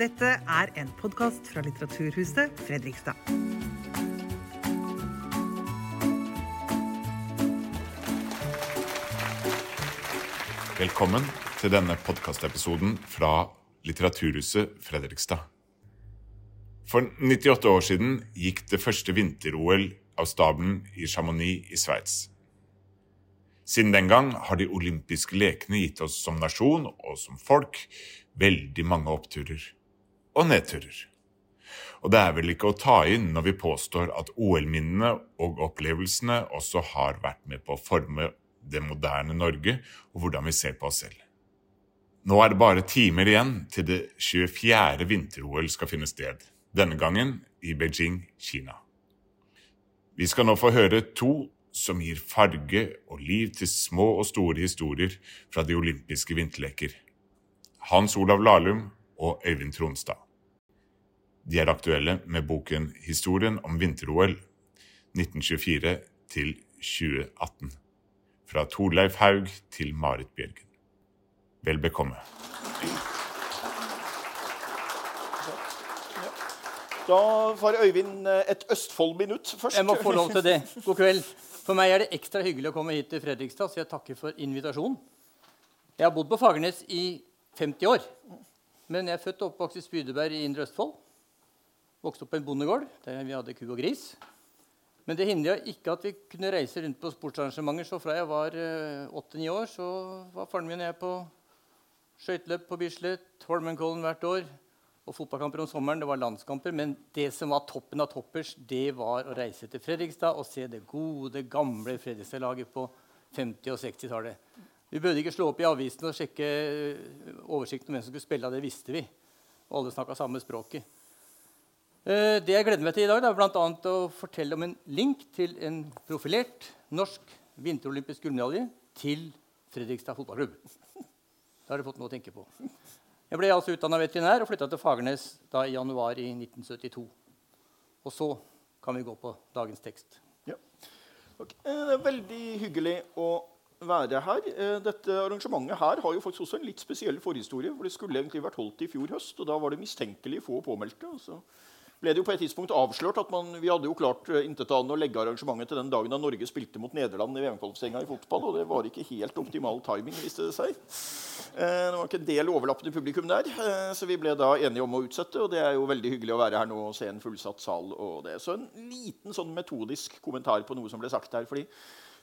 Dette er en podkast fra Litteraturhuset Fredrikstad. Velkommen til denne podkastepisoden fra Litteraturhuset Fredrikstad. For 98 år siden gikk det første vinter-OL av stabelen i Chamonix i Sveits. Siden den gang har de olympiske lekene gitt oss som nasjon og som folk veldig mange oppturer og nedturer. Og det er vel ikke å ta inn når vi påstår at OL-minnene og opplevelsene også har vært med på å forme det moderne Norge og hvordan vi ser på oss selv. Nå er det bare timer igjen til det 24. vinter-OL skal finne sted, denne gangen i Beijing, Kina. Vi skal nå få høre to som gir farge og liv til små og store historier fra de olympiske vinterleker. Hans Olav Lahlum og Øyvind Tronstad. De er aktuelle med boken 'Historien om vinter-OL 1924 til 2018'. Fra Torleif Haug til Marit Bjørgen. Vel bekomme. Da får Øyvind eh, et Østfold-minutt først. Jeg må få lov til det. God kveld. For meg er det ekstra hyggelig å komme hit til Fredrikstad, så jeg takker for invitasjonen. Jeg har bodd på Fagernes i 50 år. Men jeg er født og oppvokst i Spydeberg i Indre Østfold. Vokste opp på en bondegård der vi hadde ku og gris. Men det hindra ikke at vi kunne reise rundt på sportsarrangementer. Så fra jeg var åtte-ni år, så var faren min og jeg på skøyteløp på Bislett, Holmenkollen hvert år og fotballkamper om sommeren. Det var landskamper. Men det som var toppen av toppers, det var å reise til Fredrikstad og se det gode, gamle Fredrikstad-laget på 50- og 60-tallet. Vi burde ikke slå opp i avisen og sjekke oversikten om hvem som skulle spille. Det visste vi. Og alle snakka samme språket. Det jeg gleder meg til i dag, er bl.a. å fortelle om en link til en profilert norsk vinterolympisk gullmedalje til Fredrikstad fotballklubb. Da har dere fått noe å tenke på. Jeg ble altså utdanna veterinær og flytta til Fagernes da i januar i 1972. Og så kan vi gå på dagens tekst. Ja. Okay. Det er veldig hyggelig å være her. Dette arrangementet her har jo faktisk også en litt spesiell forhistorie. for Det skulle egentlig vært holdt i fjor høst, og da var det mistenkelig få påmeldte. og så ble det jo på et tidspunkt avslørt at man, Vi hadde jo klart intetanende å legge arrangementet til den dagen da Norge spilte mot Nederland i VM-kvalifiseringa i fotball. Og det var ikke helt optimal timing, viste det seg. Det var ikke en del overlappende publikum der, så vi ble da enige om å utsette. Og det er jo veldig hyggelig å være her nå og se en fullsatt sal. og det. Så en liten sånn metodisk kommentar på noe som ble sagt her. fordi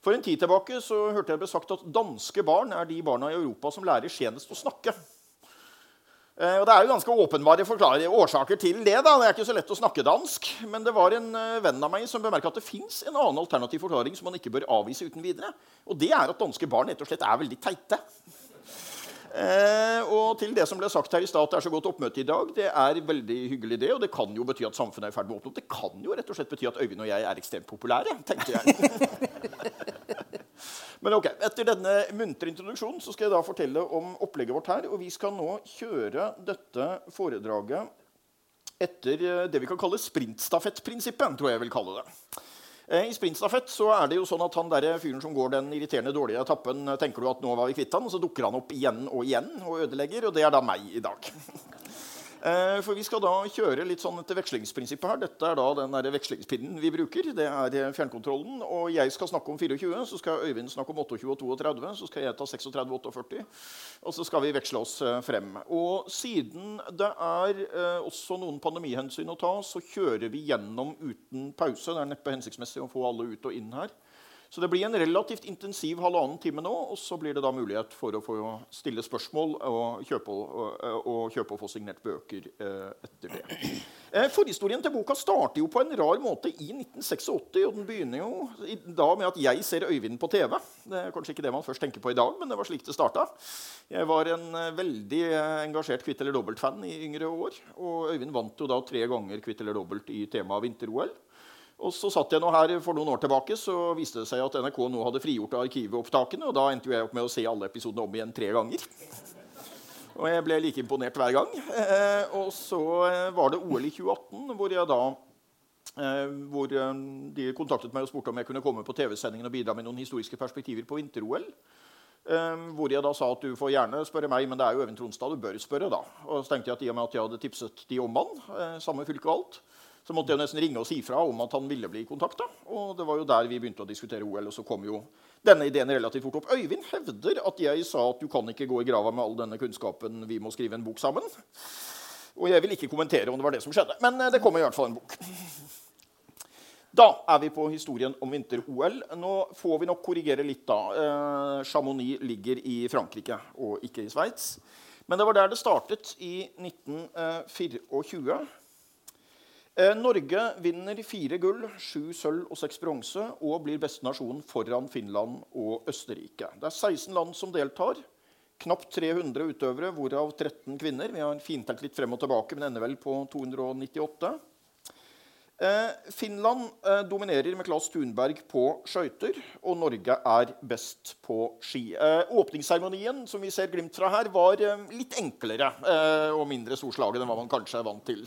For en tid tilbake så hørte jeg det ble sagt at danske barn er de barna i Europa som lærer senest å snakke. Og Det er jo ganske åpenbare årsaker til det. da. Det er ikke så lett å snakke dansk. Men det var en venn av meg som bemerka at det fins en annen alternativ forklaring som man ikke bør avvise uten videre. Og det er at danske barn rett og slett er veldig teite. Eh, og til det som ble sagt her i stad, at det er så godt oppmøte i dag, det er veldig hyggelig, det. Og det kan jo bety at samfunnet er i ferd med å åpne opp. Det kan jo rett og slett bety at Øyvind og jeg er ekstremt populære, tenkte jeg. Men ok, Etter denne muntre introduksjonen så skal jeg da fortelle om opplegget vårt her. Og vi skal nå kjøre dette foredraget etter det vi kan kalle sprintstafettprinsippet. tror jeg vil kalle det. I sprintstafett så er det jo sånn at han der fyren som går den irriterende dårlige etappen, tenker du at nå var vi kvitt han, og så dukker han opp igjen og igjen og ødelegger. Og det er da meg i dag. For vi skal da kjøre litt sånn etter vekslingsprinsippet her. Dette er da den der vekslingspinnen vi bruker. Det er fjernkontrollen. Og jeg skal snakke om 24, så skal Øyvind snakke om 28 og 32. Så skal jeg ta 36 og 48. Og så skal vi veksle oss frem. Og siden det er også noen pandemihensyn å ta, så kjører vi gjennom uten pause. Det er neppe hensiktsmessig å få alle ut og inn her. Så det blir en relativt intensiv halvannen time nå, og så blir det da mulighet for å få stille spørsmål og kjøpe, og, og, kjøpe og få signert bøker eh, etter det. Eh, forhistorien til boka starter jo på en rar måte i 1986. og Den begynner jo da med at jeg ser Øyvind på TV. Det er kanskje ikke det man først tenker på i dag, men det var slik det starta. Jeg var en veldig engasjert kvitt eller dobbelt-fan i yngre år. Og Øyvind vant jo da tre ganger kvitt eller dobbelt i temaet vinter-OL. Og så satt jeg nå her For noen år tilbake så viste det seg at NRK nå hadde frigjort arkivopptakene. Og da endte jeg opp med å se alle episodene om igjen tre ganger. Og jeg ble like imponert hver gang. Eh, og så var det OL i 2018, hvor, jeg da, eh, hvor de kontaktet meg og spurte om jeg kunne komme på TV-sendingen og bidra med noen historiske perspektiver på vinter-OL. Um, hvor jeg da sa at du får gjerne spørre meg, men det er jo Øyvind Tronstad du bør spørre. da. Og så tenkte jeg at i og med at jeg hadde tipset de om han, eh, samme fylke og alt, så måtte jeg nesten ringe og si fra om at han ville bli kontakta. Og det var jo der vi begynte å diskutere OL, og så kom jo denne ideen relativt fort opp. Øyvind hevder at jeg sa at du kan ikke gå i grava med all denne kunnskapen, vi må skrive en bok sammen. Og jeg vil ikke kommentere om det var det som skjedde, men eh, det kommer i hvert fall en bok. Da er vi på historien om vinter-OL. Nå får vi nok korrigere litt, da. Eh, Chamonix ligger i Frankrike og ikke i Sveits. Men det var der det startet i 1924. Eh, Norge vinner fire gull, sju sølv og seks bronse og blir beste nasjon foran Finland og Østerrike. Det er 16 land som deltar. Knapt 300 utøvere, hvorav 13 kvinner. Vi har fintelt litt frem og tilbake, men ender vel på 298. Eh, Finland eh, dominerer med Claes Thunberg på skøyter, og Norge er best på ski. Eh, åpningsseremonien som vi ser glimt fra her, var eh, litt enklere eh, og mindre storslagen enn hva man kanskje er vant til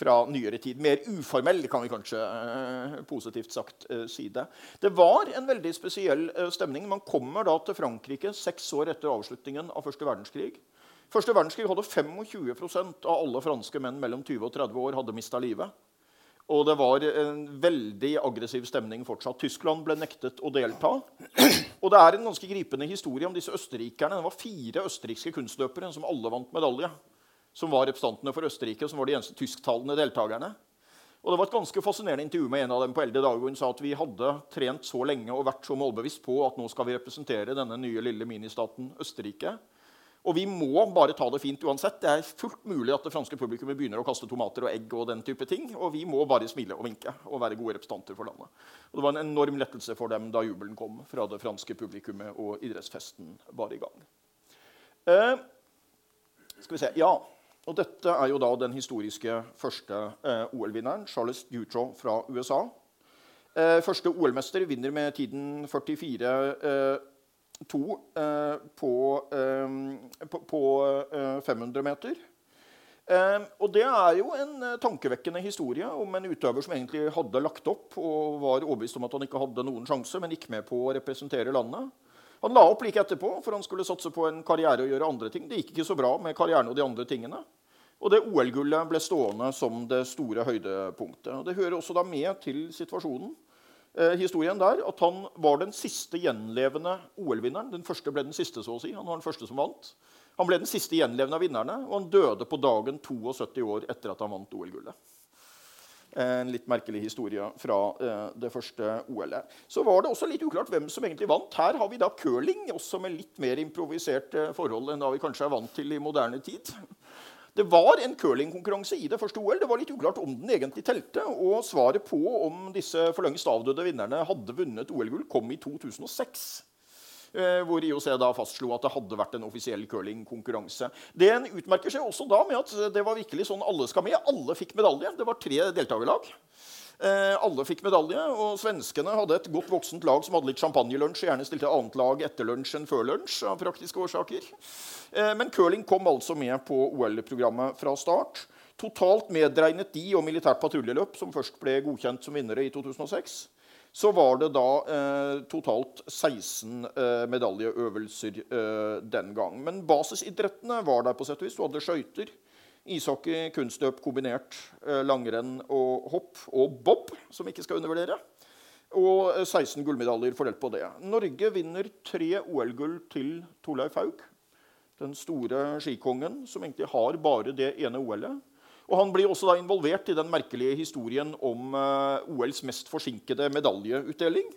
fra nyere tid. Mer uformell, kan vi kanskje eh, positivt sagt si det. Det var en veldig spesiell stemning. Man kommer da til Frankrike seks år etter avslutningen av første verdenskrig. Første verdenskrig hadde 25% av alle franske menn mellom 20 og 30 år hadde mista livet. Og det var en veldig aggressiv stemning fortsatt. Tyskland ble nektet å delta. Og det er en ganske gripende historie om disse østerrikerne. Det var fire østerrikske kunstløpere som alle vant medalje. Som var representantene for Østerrike, som var de eneste tysktalende deltakerne. Og det var et ganske fascinerende intervju med en av dem på eldre dager. Hun sa at vi hadde trent så lenge og vært så målbevisst på at nå skal vi representere denne nye lille ministaten Østerrike. Og vi må bare ta det fint uansett. Det er fullt mulig at det franske publikummet begynner å kaste tomater og egg. Og den type ting, og vi må bare smile og vinke og være gode representanter for landet. Og Det var en enorm lettelse for dem da jubelen kom fra det franske publikummet og idrettsfesten var i gang. Eh, skal vi se, ja, og Dette er jo da den historiske første eh, OL-vinneren, Charles Dutrow fra USA. Eh, første OL-mester vinner med tiden 44 eh, eh, på, eh, på, på 500 eh, meter. og Det er jo en tankevekkende historie om en utøver som egentlig hadde lagt opp og var overbevist om at han ikke hadde noen sjanse, men gikk med på å representere landet. Han la opp like etterpå, for han skulle satse på en karriere og gjøre andre ting. Det gikk ikke så bra med karrieren og de andre tingene. Og det OL-gullet ble stående som det store høydepunktet. Og det hører også da med til situasjonen eh, historien der at han var den siste gjenlevende OL-vinneren. Den første ble den siste, så å si. Han var den første som vant. Han ble den siste gjenlevende av vinnerne, og han døde på dagen 72 år etter at han vant OL-gullet. En litt merkelig historie fra eh, det første OL-et. Så var det også litt uklart hvem som egentlig vant. Her har vi da curling, også med litt mer improvisert eh, forhold enn da vi kanskje er vant til i moderne tid. Det var en curlingkonkurranse i det første OL. Det var litt uklart om den egentlig telte. Og svaret på om disse for lengst avdøde vinnerne hadde vunnet OL-gull, kom i 2006. Eh, hvor IOC da fastslo at det hadde vært en offisiell curlingkonkurranse. Den utmerker seg også da med at det var virkelig sånn alle skal med. Alle fikk medalje. Det var tre deltakerlag. Eh, alle fikk medalje, og svenskene hadde et godt voksent lag som hadde litt champagnelunsj. Gjerne stilte annet lag etter lunsj enn før lunsj av praktiske årsaker. Eh, men curling kom altså med på OL-programmet fra start. Totalt medregnet de og militært patruljeløp, som først ble godkjent som vinnere i 2006, så var det da eh, totalt 16 eh, medaljeøvelser eh, den gang. Men basisidrettene var der på sett og vis. Du hadde skøyter, Ishockey, kunstløp kombinert, eh, langrenn og hopp. Og bob, som ikke skal undervurdere. Og 16 eh, gullmedaljer fordelt på det. Norge vinner tre OL-gull til Torleif Haug. Den store skikongen, som egentlig har bare det ene OL-et. Og Han blir også da involvert i den merkelige historien om uh, OLs mest forsinkede medaljeutdeling.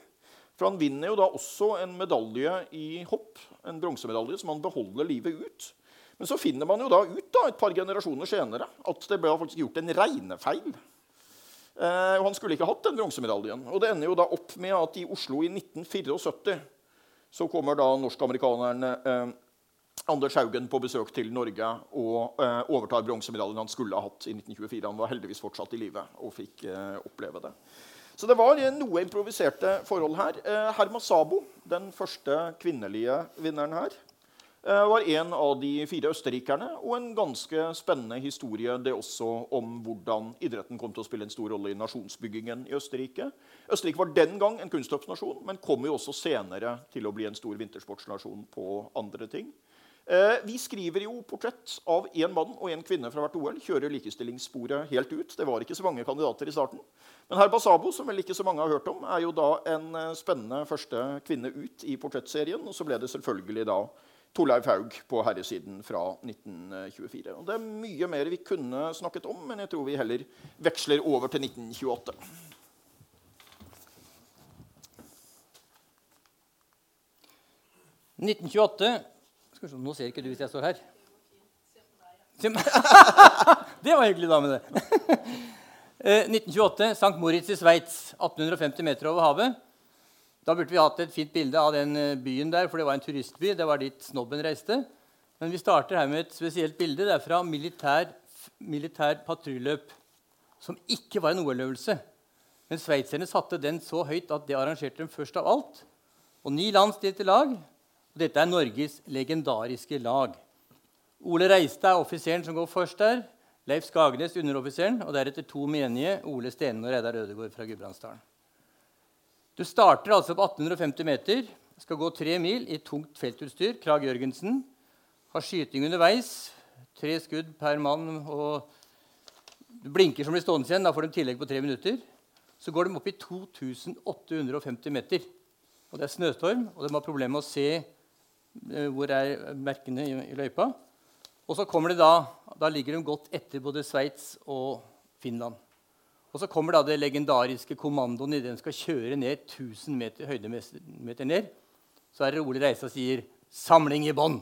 For han vinner jo da også en medalje i hopp, en bronsemedalje, som han beholder livet ut. Men så finner man jo da ut da, et par generasjoner senere at det ble faktisk gjort en regnefeil. Eh, og han skulle ikke hatt den bronsemedaljen. Og det ender jo da opp med at i Oslo i 1974 så kommer da norsk-amerikaneren eh, Anders Haugen på besøk til Norge og eh, overtar bronsemedaljen han skulle ha hatt i 1924. Han var heldigvis fortsatt i live og fikk eh, oppleve det. Så det var noe improviserte forhold her. Eh, Herma Sabo, den første kvinnelige vinneren her, Eh, var en av de fire østerrikerne, og en ganske spennende historie det også om hvordan idretten kom til å spille en stor rolle i nasjonsbyggingen i Østerrike. Østerrike var den gang en kunstløpsnasjon, men kom jo også senere til å bli en stor vintersportsnasjon på andre ting. Eh, vi skriver jo portrett av én mann og én kvinne fra hvert OL. Kjører likestillingssporet helt ut. Det var ikke så mange kandidater i starten. Men herr Basabo, som vel ikke så mange har hørt om, er jo da en eh, spennende første kvinne ut i portrettserien. Og så ble det selvfølgelig da Torleif Haug på herresiden fra 1924. Og det er mye mer vi kunne snakket om, men jeg tror vi heller veksler over til 1928. Skal vi se, Nå ser ikke du hvis jeg står her. det var hyggelig, da med det. 1928, St. Moritz i Sveits. 1850 meter over havet. Da burde vi hatt et fint bilde av den eh, byen der, for det var en turistby. Det var dit snobben reiste. Men vi starter her med et spesielt bilde. Det er fra militær, militær patruljeløp, som ikke var en OL-øvelse. Men sveitserne satte den så høyt at det arrangerte dem først av alt. Og ni land stilte lag. Og dette er Norges legendariske lag. Ole Reistad er offiseren som går først der. Leif Skagnes underoffiseren, og deretter to menige, Ole Stenen og Reidar Ødegaard fra Gudbrandsdalen. Du starter altså på 1850 meter, skal gå tre mil i tungt feltutstyr. Krag Jørgensen. Har skyting underveis. Tre skudd per mann. og Du blinker som blir stående igjen. Da får de tillegg på tre minutter. Så går de opp i 2850 meter. Og Det er snøstorm, og de har problemer med å se hvor er merkene i, løypa. Og så kommer det da, da ligger de godt etter både Sveits og Finland. Og så kommer da det legendariske kommandoen idet den skal kjøre ned 1000 meter, høydemeter ned. Så er det Ole Reisa sier 'samling i bånn'.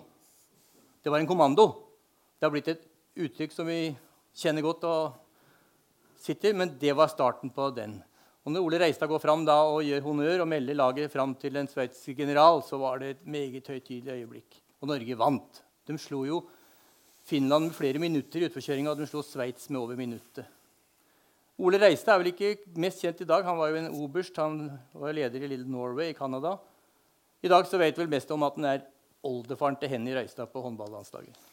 Det var en kommando. Det har blitt et uttrykk som vi kjenner godt og sitter, men det var starten på den. Og når Ole Reistad går fram da og gjør honnør og melder laget fram til en sveitsisk general, så var det et meget høytidelig øyeblikk. Og Norge vant. De slo jo Finland med flere minutter i utforkjøringa, og de slo Sveits med over minuttet. Ole Reistad er vel ikke mest kjent i dag. Han var jo en oberst. Han var leder i Little Norway i Canada. I dag så vet vel mest om at han er oldefaren til Henny Reistad på håndballandslaget.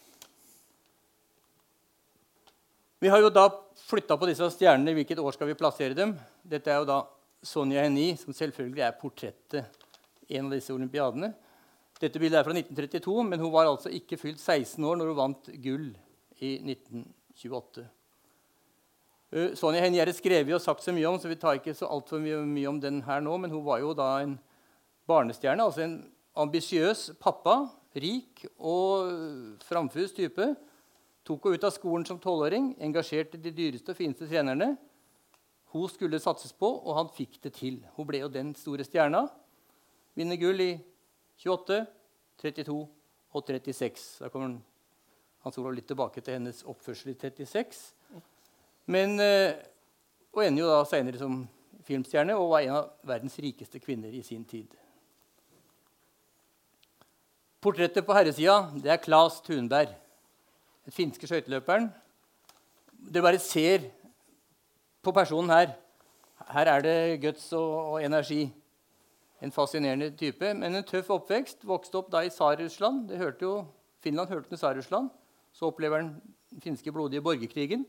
Vi har jo da flytta på disse stjernene. Hvilket år skal vi plassere dem? Dette er jo da Sonja Henie, som selvfølgelig er portrettet i en av disse olympiadene. Dette bildet er fra 1932, men hun var altså ikke fylt 16 år når hun vant gull i 1928. Uh, Sonja Henie er det skrevet og sagt så mye om, så vi tar ikke så altfor mye, mye om den her nå. Men hun var jo da en barnestjerne, altså en ambisiøs pappa. Rik og framfus type. Tok henne ut av skolen som tolvåring, engasjerte de dyreste og fineste trenerne. Hun skulle satses på, og han fikk det til. Hun ble jo den store stjerna. Vinner gull i 28, 32 og 36. Da kommer Hans Olav litt tilbake til hennes oppførsel i 36. Men, eh, og ender jo da senere som filmstjerne og var en av verdens rikeste kvinner i sin tid. Portrettet på herresida er Claes Thunberg, den finske skøyteløperen. Du bare ser på personen her. Her er det guts og, og, energi. En fascinerende type, men en tøff oppvekst. Vokste opp da i Tsar-Russland. Finland hørte til Tsar-Russland. Så opplever han den finske blodige borgerkrigen.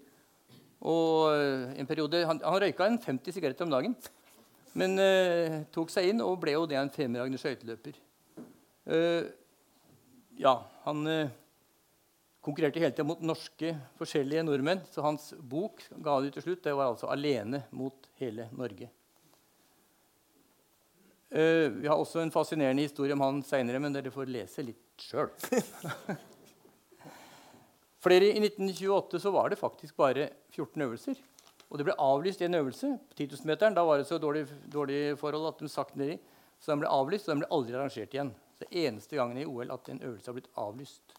Og eh, en periode, Han, han røyka en 50 sigaretter om dagen. Men uh, tok seg inn og ble jo det en fremragende skøyteløper. Uh, ja, han uh, konkurrerte hele tida mot norske forskjellige nordmenn. Så hans bok ga ut til slutt, det var altså 'Alene mot hele Norge'. vi har også en fascinerende historie om han seinere, men dere får lese litt sjøl. Flere I 1928 så var det faktisk bare 14 øvelser. Og det ble avlyst en øvelse på 10 000-meteren. Da var det så dårlig, dårlig forhold at de sakk nedi. Så den ble avlyst, og den ble aldri arrangert igjen. Så det eneste gangen i OL at en øvelse har blitt avlyst.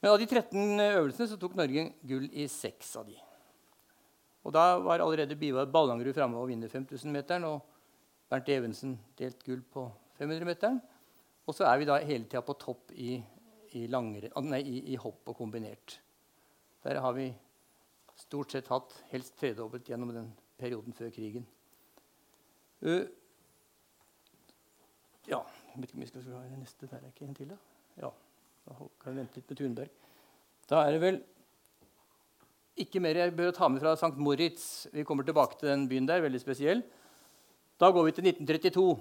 Men av de 13 øvelsene så tok Norge gull i seks av de. Og da var allerede Bivar Ballangerud framme og vinner 5000-meteren. Og Bernt Evensen delt gull på 500-meteren. Og så er vi da hele tida på topp i i, langere, ah, nei, i, i hopp og kombinert. Der har vi stort sett hatt helst tredobbelt gjennom den perioden før krigen. Uh, ja Jeg vet ikke om vi skal ha neste. Der er ikke en til, da. Ja. Kan vente litt med Thunberg. Da er det vel ikke mer jeg bør ta med fra St. Moritz. Vi kommer tilbake til den byen der. veldig spesiell. Da går vi til 1932.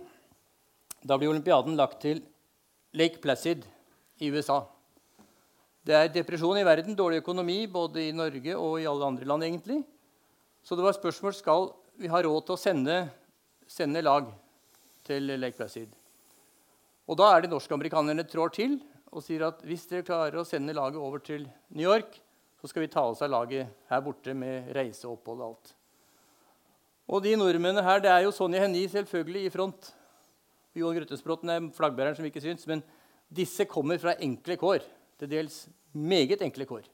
Da blir olympiaden lagt til Lake Placid i USA. Det er depresjon i verden, dårlig økonomi både i Norge og i alle andre land. egentlig. Så det var spørsmål skal vi ha råd til å sende, sende lag til Lake Placid. Og da er det norskamerikanerne trår til og sier at hvis dere klarer å sende laget over til New York, så skal vi ta oss av laget her borte med reise, opphold og alt. Og de nordmennene her, det er jo Sonja Henie selvfølgelig i front. Johan Grøttesbråten er flaggbæreren som ikke syns. Men disse kommer fra enkle kår. Til dels meget enkle kår.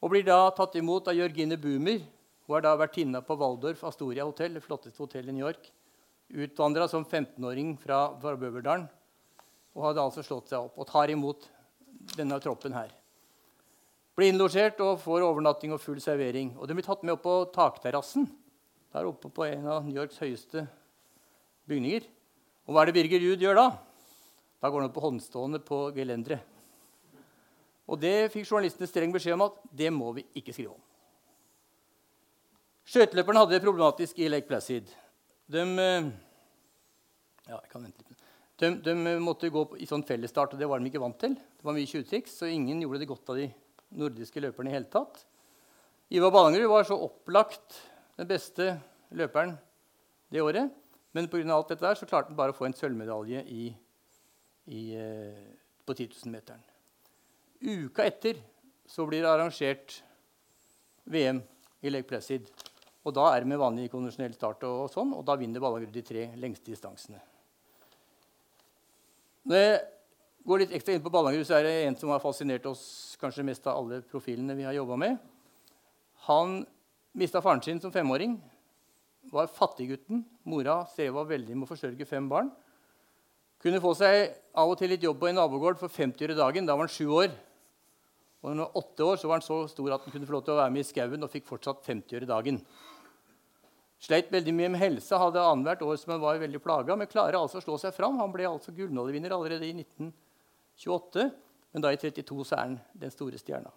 Og blir da tatt imot av Jørgine Boomer. Hun har da vertinna på Waldorf Astoria hotell, det flotteste hotellet i New York. Utvandra som 15-åring fra, fra Bøverdalen og hadde altså slått seg opp. Og tar imot denne troppen her. Blir innlosjert og får overnatting og full servering. Og de blir tatt med opp på takterrassen der oppe på en av New Yorks høyeste bygninger. Og hva er det Birger Ruud gjør da? Da går han opp på håndstående på gelenderet. Og det fikk journalistene streng beskjed om at det må vi ikke skrive om. Skøyteløperne hadde det problematisk i Lake Placid. De, ja, jeg kan vente ja, de, de måtte gå i sånn fellesstart, og det var de ikke vant til. Det var mye tjuvtriks, så ingen gjorde det godt av de nordiske løperne i hele tatt. Ivar Ballangerud var så opplagt den beste løperen det året. Men pga. alt dette der, så klarte han bare å få en sølvmedalje i, i, eh, på 10 000-meteren. Uka etter så blir det arrangert VM i Lake Placid. Og da er det med vanlig konvensjonell start, og, og sånn, og da vinner Ballangrud de tre lengste distansene. Når jeg går litt ekstra inn på Ballangrud, så er det en som har fascinert oss kanskje mest av alle profilene vi har jobba med. Han mista faren sin som femåring var fattiggutten. Mora streva veldig med å forsørge fem barn. Kunne få seg av og til litt jobb på en nabogård for 50 øre dagen. Da var han sju år. Og når han var åtte år, så var han så stor at han kunne få lov til å være med i skauen og fikk fortsatt 50 øre dagen. Sleit veldig mye med helse, hadde annethvert år som han var veldig plaga, men klarer altså å slå seg fram. Han ble altså gullnålevinner allerede i 1928, men da i 32 så er han den store stjerna.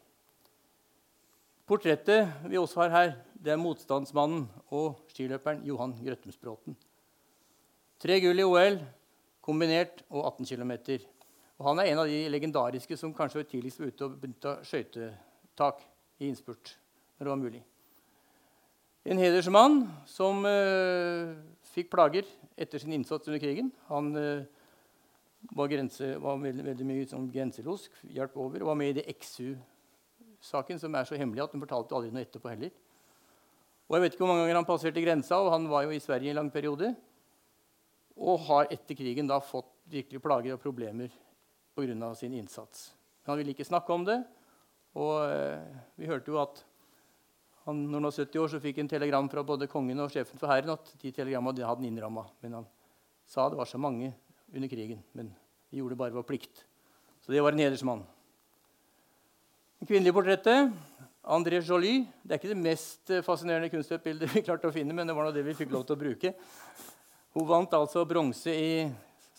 Portrettet vi også har her, det er motstandsmannen og skiløperen Johan Grøttumsbråten. Tre gull i OL, kombinert og 18 km. Og han er en av de legendariske som kanskje var tidligst ute og begynte å skøytetak i innspurt. når det var mulig. En hedersmann som uh, fikk plager etter sin innsats under krigen. Han uh, var, grense, var, veldig, veldig mye som grenselosk, hjalp over og var med i det XU saken, som er så hemmelig at hun fortalte aldri noe etterpå heller. Og jeg vet ikke hvor mange ganger Han passerte grensa, og han var jo i Sverige i en lang periode. Og har etter krigen da fått virkelig plager og problemer pga. sin innsats. Han ville ikke snakke om det. Og uh, vi hørte jo at han, når han var 70 år, så fikk han telegram fra både kongen og sjefen for hæren at de telegrammene hadde han innramma. Men han sa det var så mange under krigen. Men de gjorde bare vår plikt. Så det var en hedersmann. Det kvinnelige portrettet André Jolie. Det er ikke det mest eh, fascinerende kunstnerbildet vi klarte å finne, men det var noe det vi fikk lov til å bruke. Hun vant altså bronse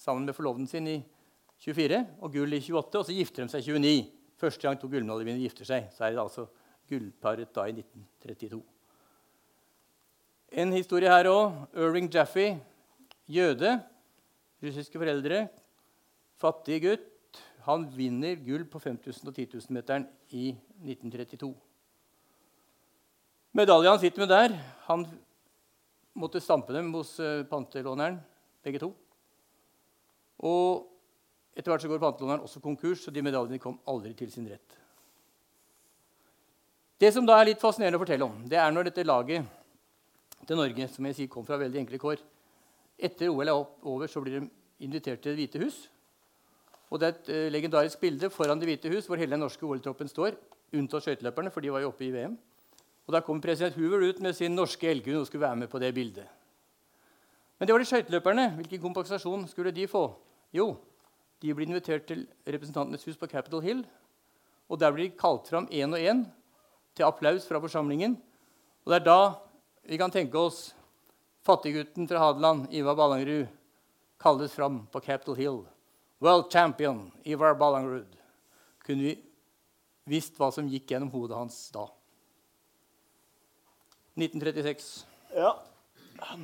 sammen med forloveden sin i 24 og gull i 28. Og så gifter de seg i 29. Første gang to gullmedaljevinnere gifter seg. Så er det altså gullparet da i 1932. En historie her òg. Irving Jaffe, jøde. Russiske foreldre. Fattig gutt. Han vinner gull på 5000 og 10 000-meteren i 1932. Medaljen han sitter med der Han måtte stampe dem hos uh, pantelåneren, begge to. Og etter hvert så går pantelåneren også konkurs, så de medaljene kom aldri til sin rett. Det som da er litt fascinerende å fortelle om, det er når dette laget til Norge som jeg sier, kom fra veldig enkle kår Etter OL er over, så blir de invitert til Det hvite hus. Og det er et uh, legendarisk bilde foran Det hvite hus hvor hele den norske OL-troppen står, unntatt skøyteløperne, for de var jo oppe i VM. Og Da kom president Hoover ut med sin norske elghund og skulle være med på det bildet. Men det var de skøyteløperne. Hvilken kompensasjon skulle de få? Jo, de blir invitert til Representantenes hus på Capitol Hill. Og Der blir de kalt fram én og én til applaus fra forsamlingen. Og det er da vi kan tenke oss fattiggutten fra Hadeland, Ivar Ballangrud, kalles fram på Capitol Hill. World champion Ivar Ballangrud. kunne vi visst hva som gikk gjennom hodet hans da. 1936. Ja,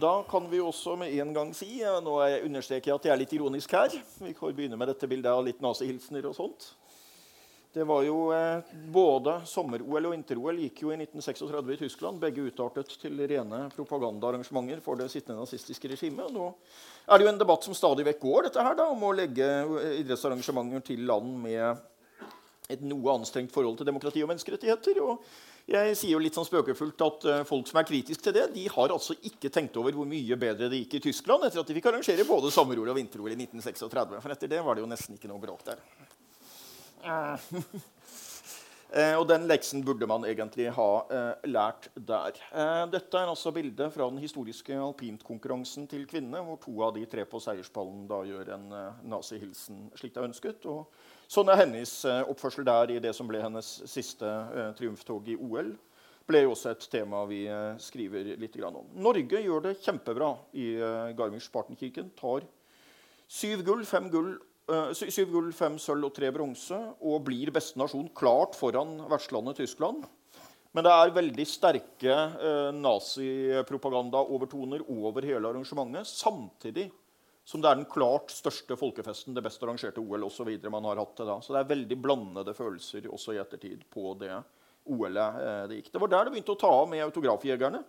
da kan vi også med en gang si Nå er understreker jeg at jeg er litt ironisk her. Vi kan begynne med dette bildet av litt nazihilsener og sånt. Det var jo eh, Både sommer-OL og vinter-OL gikk jo i 1936 i Tyskland. Begge utartet til rene propagandaarrangementer for det sittende nazistiske regimet. Nå er det jo en debatt som stadig vekk går dette her da, om å legge idrettsarrangementer til land med et noe anstrengt forhold til demokrati og menneskerettigheter. og jeg sier jo litt sånn spøkefullt at uh, Folk som er kritiske til det, de har altså ikke tenkt over hvor mye bedre det gikk i Tyskland etter at de fikk arrangere både sommer-OL og vinter-OL i 1936. For etter det var det jo nesten ikke noe bråk der. Uh. og den leksen burde man egentlig ha uh, lært der. dette er altså bildet fra den historiske alpintkonkurransen til kvinnene, hvor to av de tre på seierspallen da gjør en nazihilsen slik det er ønsket. og Sånn er hennes eh, oppførsel der i det som ble hennes siste eh, triumftog i OL. ble jo også et tema vi eh, skriver litt om. Norge gjør det kjempebra i Garmisch-Partenkirken. Tar syv gull, fem gull syv gull, fem sølv og tre bronse og blir beste nasjon klart foran vertslandet Tyskland. Men det er veldig sterke eh, nazipropagandaovertoner over hele arrangementet. Samtidig som det er den klart største folkefesten, det best arrangerte OL osv. man har hatt det da. Så det er veldig blandede følelser også i ettertid på det OL-et eh, det gikk. Det var der det begynte å ta av med autografjegerne.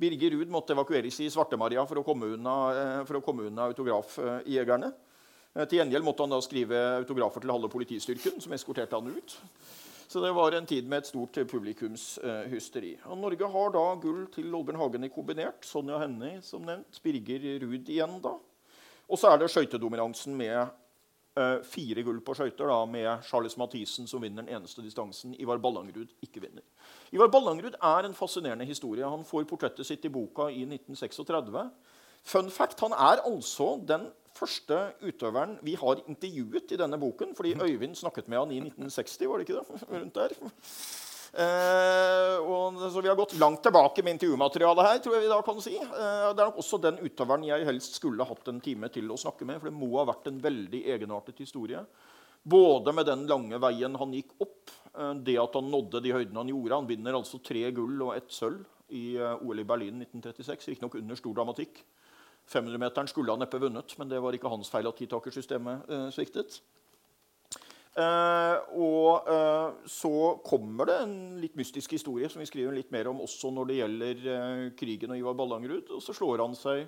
Birger Ruud måtte evakueres i Svarte-Maria for, å komme unna, eh, for å komme unna autografjegerne. Eh, til gjengjeld måtte han da skrive autografer til halve politistyrken, som eskorterte han ut. Så det var en tid med et stort publikumshysteri. Og Norge har da gull til Olbjørn Hagen i kombinert. Sonja Hennie, som nevnt. Birger Ruud igjen, da. Og så er det skøytedominansen med uh, fire gull på skøyter, med Charles Mathisen som vinner den eneste distansen. Ivar Ballangrud ikke vinner. Ivar Ballangrud er en fascinerende historie. Han får portrettet sitt i boka i 1936. Fun fact, Han er altså den første utøveren vi har intervjuet i denne boken. Fordi Øyvind snakket med han i 1960, var det ikke det? Rundt der. Eh, og, så vi har gått langt tilbake med intervjumaterialet her. tror jeg vi da kan si. Eh, det er nok også den utøveren jeg helst skulle hatt en time til å snakke med. For det må ha vært en veldig egenartet historie. Både med den lange veien han gikk opp, eh, det at han nådde de høydene han gjorde. Han vinner altså tre gull og ett sølv i eh, OL i Berlin 1936. Riktignok under stor dramatikk. 500-meteren skulle han neppe vunnet, men det var ikke hans feil at titakersystemet eh, sviktet. Eh, og eh, så kommer det en litt mystisk historie som vi skriver litt mer om også når det gjelder eh, krigen og Ivar Ballangrud. Og så slår han seg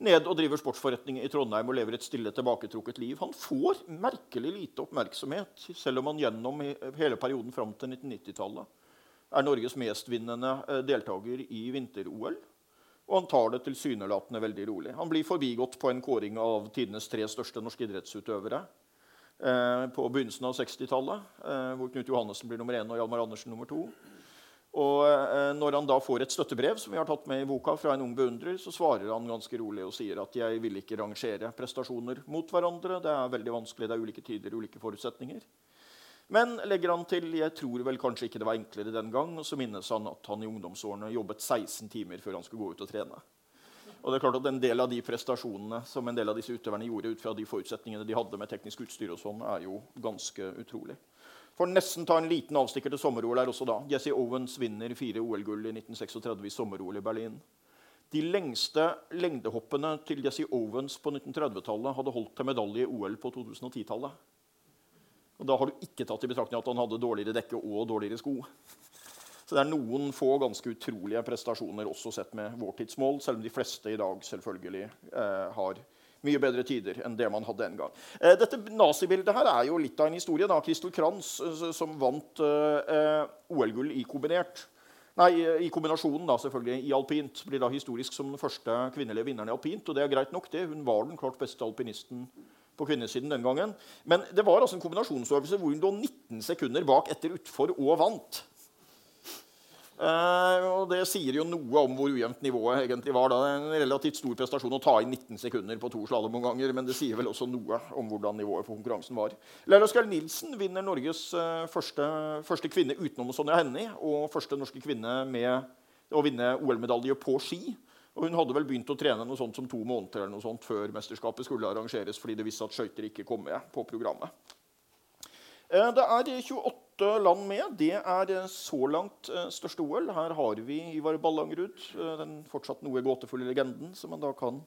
ned og driver sportsforretning i Trondheim og lever et stille, tilbaketrukket liv. Han får merkelig lite oppmerksomhet, selv om han gjennom hele perioden fram til 1990-tallet er Norges mestvinnende deltaker i vinter-OL. Og han tar det tilsynelatende veldig rolig. Han blir forbigått på en kåring av tidenes tre største norske idrettsutøvere. Eh, på begynnelsen av 60-tallet, eh, hvor Knut Johannessen blir nummer én og Hjalmar Andersen nummer to. Og eh, Når han da får et støttebrev som vi har tatt med i boka fra en ung beundrer, så svarer han ganske rolig og sier at jeg vil ikke rangere prestasjoner mot hverandre. Det er veldig vanskelig, det er ulike tider, ulike forutsetninger. Men legger han til jeg tror vel kanskje ikke det var enklere den gang. Og så minnes han at han i ungdomsårene jobbet 16 timer før han skulle gå ut og trene. Og det er klart at En del av de prestasjonene som en del av disse utøverne gjorde ut fra de forutsetningene de hadde med teknisk utstyr, og sånn, er jo ganske utrolig. For nesten ta en liten avstikker til sommer-OL her også da. Jesse Owens vinner fire OL-gull i 1936 i sommer-OL i Berlin. De lengste lengdehoppene til Jesse Owens på 1930-tallet hadde holdt til medalje i OL på 2010-tallet. Og Da har du ikke tatt i betraktning at han hadde dårligere dekke og dårligere sko. Så det er noen få ganske utrolige prestasjoner også sett med vår tidsmål, selv om de fleste i dag selvfølgelig eh, har mye bedre tider enn det man hadde en gang. Eh, dette nazibildet her er jo litt av en historie. da. Kristel Kranz, eh, som vant eh, OL-gull i kombinert. Nei, i kombinasjonen da, selvfølgelig, i alpint. Blir da historisk som den første kvinnelige vinneren i alpint. Og det er greit nok, det. Hun var den klart beste alpinisten på kvinnesiden den gangen. Men det var altså en kombinasjonsøvelse hvor hun lå 19 sekunder bak etter utfor og vant. Eh, og Det sier jo noe om hvor ujevnt nivået egentlig var. da. En relativt stor prestasjon å ta inn 19 sekunder på to slalåmomganger, men det sier vel også noe om hvordan nivået på konkurransen var. Laila Skjell Nilsen vinner Norges uh, første, første, kvinne utenom Sonja Hennie og første norske kvinne med å vinne OL-medalje på ski. Og Hun hadde vel begynt å trene noe sånt som to måneder eller noe sånt før mesterskapet skulle arrangeres fordi det visste at skøyter ikke kom med på programmet. Eh, det er 28 land med. Det er eh, så langt eh, største OL. Her har vi Ivar Ballangrud, den fortsatt noe gåtefulle legenden som man da kan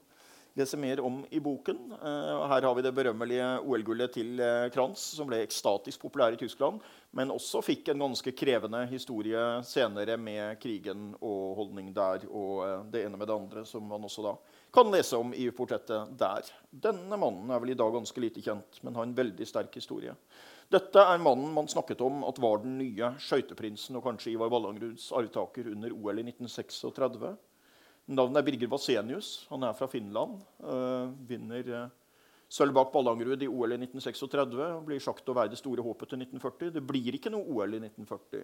lese mer om i boken. Eh, her har vi det berømmelige OL-gullet til eh, Kranz, som ble ekstatisk populær i Tyskland, men også fikk en ganske krevende historie senere med krigen og holdning der og eh, det ene med det andre, som man også da kan lese om i portrettet der. Denne mannen er vel i dag ganske lite kjent, men har en veldig sterk historie. Dette er mannen man snakket om at var den nye skøyteprinsen og kanskje Ivar Ballangruds arvtaker under OL i 1936. Navnet er Birger Vasenius. Han er fra Finland. Uh, vinner uh, sølv bak Ballangrud i OL i 1936 og blir sagt å være det store håpet til 1940. Det blir ikke noe OL i 1940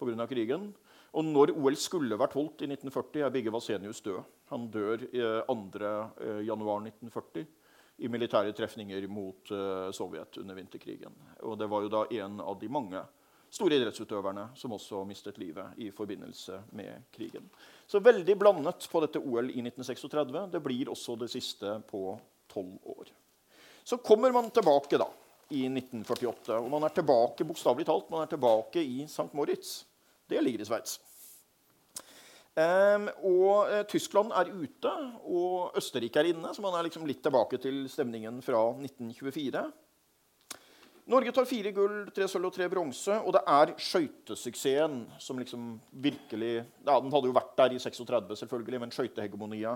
pga. krigen. Og når OL skulle vært holdt i 1940, er Birger Vasenius død. Han dør uh, 2.1.1940 i militære trefninger mot Sovjet under vinterkrigen. Og det var jo da en av de mange store idrettsutøverne som også mistet livet i forbindelse med krigen. Så veldig blandet på dette OL i 1936. Det blir også det siste på tolv år. Så kommer man tilbake da, i 1948, og man er tilbake bokstavelig talt, man er tilbake i St. Moritz. Det ligger i Sveits. Um, og uh, Tyskland er ute, og Østerrike er inne, så man er liksom litt tilbake til stemningen fra 1924. Norge tar fire gull, tre sølv og tre bronse. Og det er skøytesuksessen som liksom virkelig ja, Den hadde jo vært der i 36, selvfølgelig, men skøytehegemonia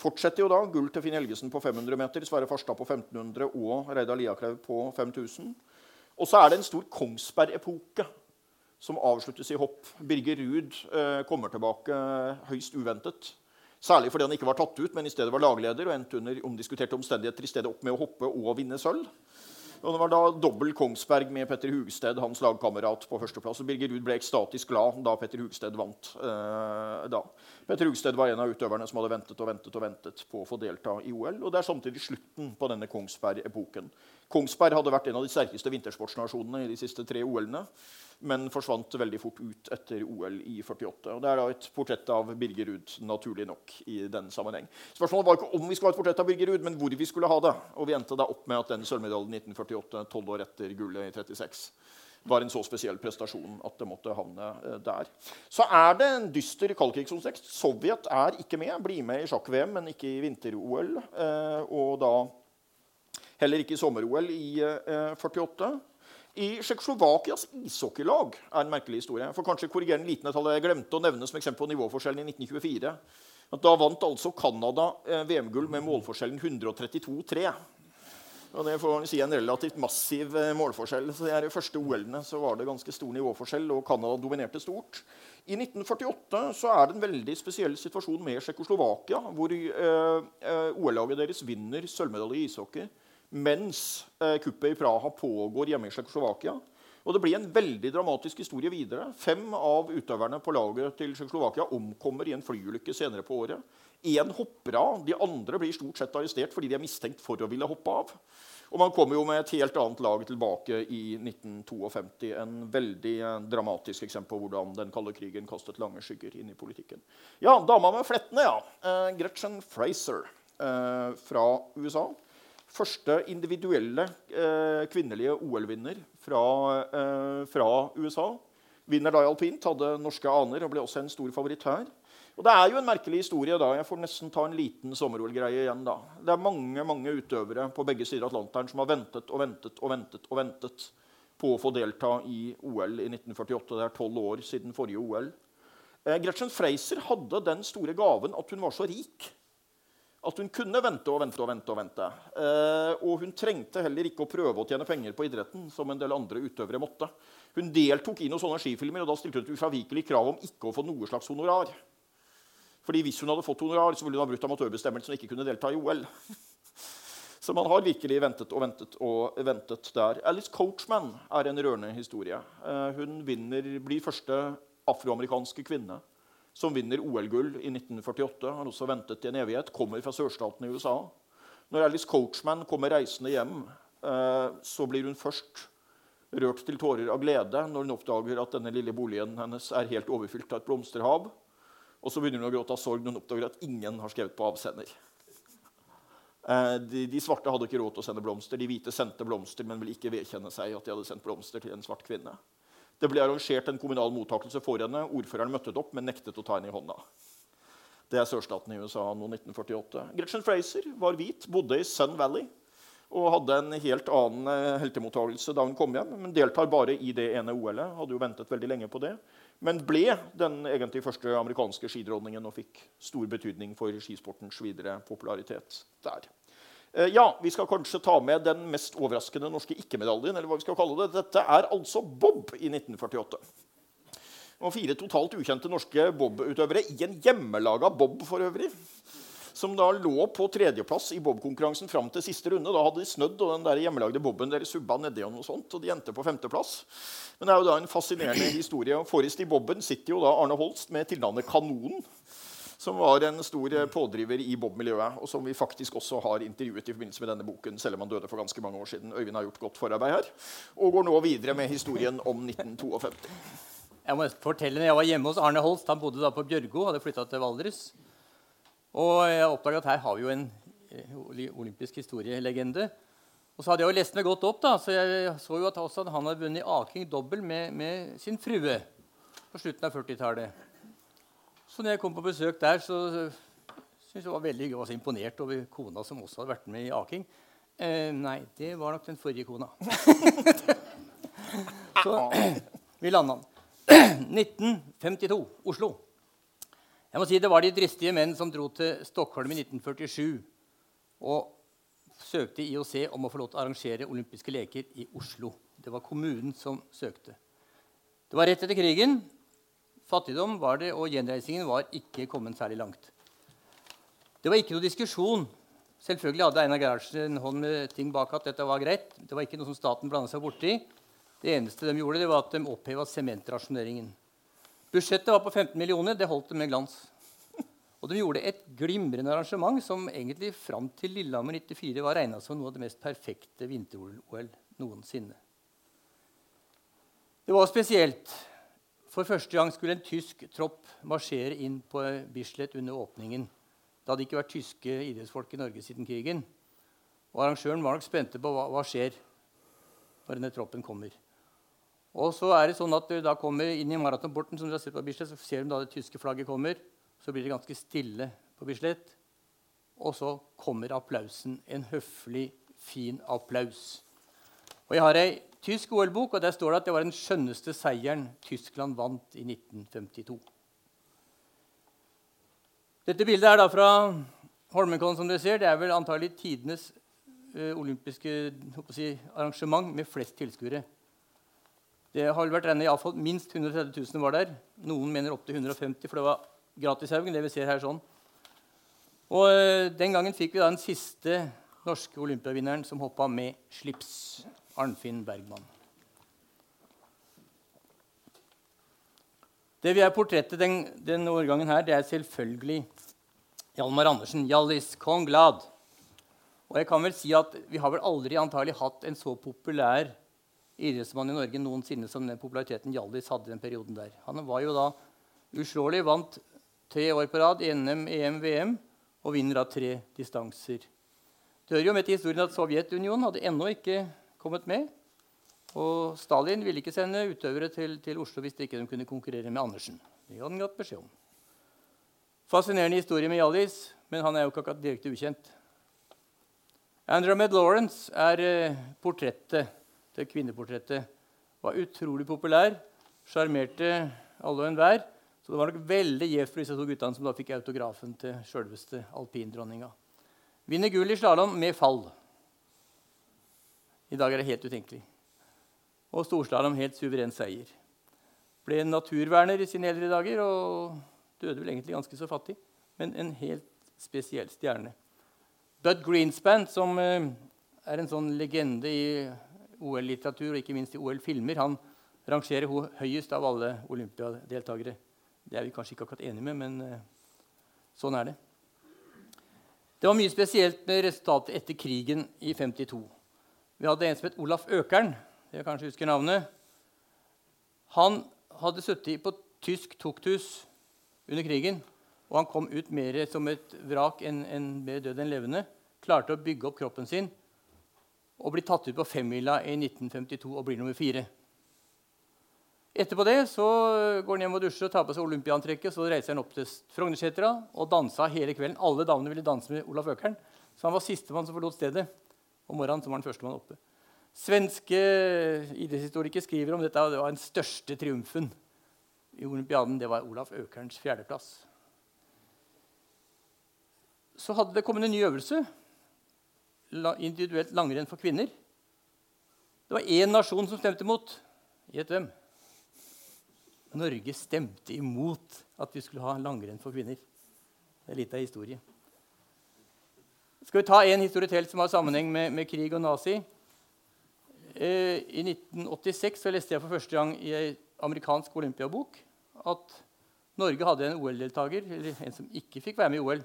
fortsetter jo da. Gull til Finn Helgesen på 500 meter, Sverre Farstad på 1500 og Reidar Liaklev på 5000. Og så er det en stor Kongsberg-epoke som avsluttes i hopp. Birger Ruud eh, kommer tilbake høyst uventet. Særlig fordi han ikke var tatt ut, men i stedet var lagleder og endte under omdiskuterte omstendigheter i stedet opp med å hoppe og vinne sølv. Og det var da dobbel Kongsberg med Petter Hugsted, hans lagkamerat, på førsteplass. Og Birger Ruud ble ekstatisk glad da Petter Hugsted vant. Eh, da. Petter Hugsted var en av utøverne som hadde ventet og ventet og ventet på å få delta i OL. Og det er samtidig slutten på denne Kongsberg-epoken. Kongsberg hadde vært en av de sterkeste vintersportsnasjonene i de siste tre OL-ene men forsvant veldig fort ut etter OL i 48. Og Det er da et portrett av Birger Ruud, naturlig nok. i den sammenheng. Spørsmålet var ikke om vi skulle ha et portrett av Birger Ruud, men hvor vi skulle ha det. Og vi endte da opp med at den sølvmedaljen 1948, tolv år etter gullet i 36, var en så spesiell prestasjon at det måtte havne eh, der. Så er det en dyster kaldkrigskontekst. Sovjet er ikke med. Blir med i sjakk-VM, men ikke i vinter-OL. Eh, og da heller ikke i sommer-OL i 48. Eh, i Tsjekkoslovakias ishockeylag er en merkelig historie. For kanskje korrigere en liten detalj. Jeg glemte å nevne som eksempel på nivåforskjellen i 1924. At da vant altså Canada VM-gull med målforskjellen 132-3. Og Det får si en relativt massiv eh, målforskjell. Så I de første OL-ene var det ganske stor nivåforskjell, og Canada dominerte stort. I 1948 så er det en veldig spesiell situasjon med Tsjekkoslovakia, hvor eh, eh OL-laget deres vinner sølvmedalje i ishockey mens eh, kuppet i Praha pågår hjemme i Tsjekkoslovakia. Og det blir en veldig dramatisk historie videre. Fem av utøverne på laget til Tsjekkoslovakia omkommer i en flyulykke senere på året. Én hopper av. De andre blir stort sett arrestert fordi de er mistenkt for å ville hoppe av. Og man kommer jo med et helt annet lag tilbake i 1952. En veldig eh, dramatisk eksempel på hvordan den kalde krigen kastet lange skygger inn i politikken. Ja, dama med flettene, ja. Uh, Gretchen Fraser uh, fra USA første individuelle eh, kvinnelige OL-vinner fra, eh, fra, USA. Vinner da i alpint, hadde norske aner og ble også en stor favoritt her. Og Det er jo en merkelig historie. da. Jeg får nesten ta en liten sommer-OL-greie igjen. da. Det er mange mange utøvere på begge sider av Atlanteren som har ventet og ventet og ventet og ventet på å få delta i OL i 1948. Det er tolv år siden forrige OL. Eh, Gretchen Fraser hadde den store gaven at hun var så rik at hun kunne vente og vente og vente. Og vente. Eh, og hun trengte heller ikke å prøve å tjene penger på idretten. som en del andre utøvere måtte. Hun deltok i noen sånne skifilmer, og da stilte hun et ufravikelig krav om ikke å få noe slags honorar. Fordi Hvis hun hadde fått honorar, så ville hun ha brutt amatørbestemmelsen og ikke kunne delta i OL. Så man har virkelig ventet og ventet og ventet der. Alice Coachman er en rørende historie. Eh, hun vinner, blir første afroamerikanske kvinne som vinner OL-gull i 1948. Har også ventet i en evighet. Kommer fra sørstaten i USA. Når Alice Coachman kommer reisende hjem, eh, så blir hun først rørt til tårer av glede når hun oppdager at denne lille boligen hennes er helt overfylt av et blomsterhav. Og så begynner hun å gråte av sorg når hun oppdager at ingen har skrevet på avsender. Eh, de, de, svarte hadde ikke råd til å sende blomster. De hvite sendte blomster, men ville ikke vedkjenne seg at de hadde sendt blomster til en svart kvinne. Det ble arrangert en kommunal mottakelse for henne. Ordføreren møtte opp, men nektet å ta henne i hånda. Det er sørstaten i USA nå 1948. Gretchen Fraser var hvit, bodde i Sun Valley og hadde en helt annen eh, heltemottakelse da hun kom hjem. Men deltar bare i det ene OL-et. Hadde jo ventet veldig lenge på det. Men ble den egentlig første amerikanske skidronningen og fikk stor betydning for skisportens videre popularitet der. Eh, ja, Vi skal kanskje ta med den mest overraskende norske ikke-medaljen. eller hva vi skal kalle det. Dette er altså bob i 1948. Og fire totalt ukjente norske bobutøvere i en hjemmelaga bob for øvrig. Som da lå på tredjeplass i bobkonkurransen fram til siste runde. Da hadde de snødd, og den der hjemmelagde boben deres subba nedi og noe sånt. Og de endte på femteplass. Men det er jo da en fascinerende historie. Forrest i boben sitter jo da Arne Holst med tilnavnet Kanonen som var en stor eh, pådriver i Bob-miljøet, og som vi faktisk også har intervjuet i forbindelse med denne boken, selv om han døde for ganske mange år siden. Øyvind har gjort godt forarbeid her, og går nå videre med historien om 1952. Jeg må fortelle, når jeg var hjemme hos Arne Holst, Han bodde da på Bjørgo, hadde flytta til Valdres. Og jeg oppdaga at her har vi jo en eh, olympisk historielegende. Og så hadde jeg jo lest meg godt opp, da, så jeg så jo at han hadde vunnet aking dobbel med, med sin frue på slutten av 40-tallet. Så når jeg kom på besøk der, så syntes jeg var veldig. Var imponert over kona som også hadde vært med i aking. Eh, nei, det var nok den forrige kona. så vi landa den. 1952, Oslo. Jeg må si Det var de dristige menn som dro til Stockholm i 1947 og søkte IOC om å få lov til å arrangere olympiske leker i Oslo. Det var kommunen som søkte. Det var rett etter krigen. Fattigdom var det, og gjenreisingen var ikke kommet særlig langt. Det var ikke noe diskusjon. Selvfølgelig hadde Einar Gerhardsen en hånd med ting bak at dette var greit. Det var ikke noe som staten blanda seg borti. Det eneste de gjorde, det var at de oppheva sementrasjoneringen. Budsjettet var på 15 millioner. Det holdt det med glans. Og de gjorde et glimrende arrangement som egentlig fram til Lillehammer 94 var regna som noe av det mest perfekte vinter-OL noensinne. Det var spesielt. For første gang skulle en tysk tropp marsjere inn på Bislett under åpningen. Det hadde ikke vært tyske idrettsfolk i Norge siden krigen. Og Arrangøren var nok spente på hva, hva skjer når denne troppen kommer. Og så er det sånn at du da kommer inn i maratonporten, som dere har sett på Bislett, så ser du da det tyske flagget kommer. Så blir det ganske stille på Bislett. Og så kommer applausen. En høflig, fin applaus. Og jeg har ei tysk OL-bok, og der står det at det var den skjønneste seieren Tyskland vant i 1952. Dette bildet er da fra Holmenkollen, som dere ser. Det er vel antagelig tidenes ø, olympiske si, arrangement med flest tilskuere. Det har vært regnet iallfall minst 130 000 var der. Noen mener opptil 150, for det var gratishaugen. det vi ser her sånn. Og uh, Den gangen fikk vi da den siste norske olympiavinneren som hoppa med slips. Arnfinn Bergman. Det vi er portrettet den, denne årgangen her, det er selvfølgelig Hjalmar Andersen. Hjallis Kong Glad. Og jeg kan vel si at Vi har vel aldri antagelig hatt en så populær idrettsmann i Norge noensinne som den populariteten Hjallis hadde den perioden der. Han var jo da uslåelig, vant tre år på rad NM, EM, VM og vinner da tre distanser. Det hører jo med til historien at Sovjetunionen hadde ennå ikke kommet med. Og Stalin ville ikke sende utøvere til, til Oslo hvis de ikke kunne konkurrere med Andersen. Det hadde han hatt beskjed om. Fascinerende historie med Hjallis, men han er jo ikke akkurat direkte ukjent. Andromed Lawrence er eh, portrettet, det kvinneportrettet. Var utrolig populær, sjarmerte alle og enhver. Så det var nok veldig gjevt for disse to guttene som da fikk autografen til sjølveste alpindronninga. Vinner gull i slalåm med fall. I dag er det helt utenkelig. Og storslalåm helt suveren seier. Ble en naturverner i sine eldre dager og døde vel egentlig ganske så fattig. Men en helt spesiell stjerne. Bud Greenspan, som eh, er en sånn legende i OL-litteratur og ikke minst i OL-filmer, han rangerer hun høyest av alle olympiadeltakere. Det er vi kanskje ikke akkurat enige med, men eh, sånn er det. Det var mye spesielt med resultatet etter krigen i 52. Vi hadde en som het Olaf Økern. Dere kanskje husker navnet. Han hadde sittet på tysk tukthus under krigen. Og han kom ut mer som et vrak enn en død enn levende. klarte å bygge opp kroppen sin og blir tatt ut på femmila i 1952 og blir nummer fire. Etterpå det så går han hjem og dusjer og tar på seg olympiantrekket. Så reiser han opp til Frognersetra og dansa hele kvelden. Alle damene ville danse med Olaf Økern, så han var sistemann som forlot stedet. Om morgenen så var han førstemann oppe. Svenske idrettshistorikere skriver om dette, og det var den største triumfen i olympiaden. Det var Olaf Økerns fjerdeplass. Så hadde det kommet en ny øvelse, individuelt langrenn for kvinner. Det var én nasjon som stemte imot. Gjett hvem? Norge stemte imot at vi skulle ha langrenn for kvinner. Det er litt av historie. Skal vi ta en historie til som har sammenheng med, med krig og nazi? Eh, I 1986 så leste jeg for første gang i ei amerikansk olympiabok at Norge hadde en OL-deltaker, eller en som ikke fikk være med i OL,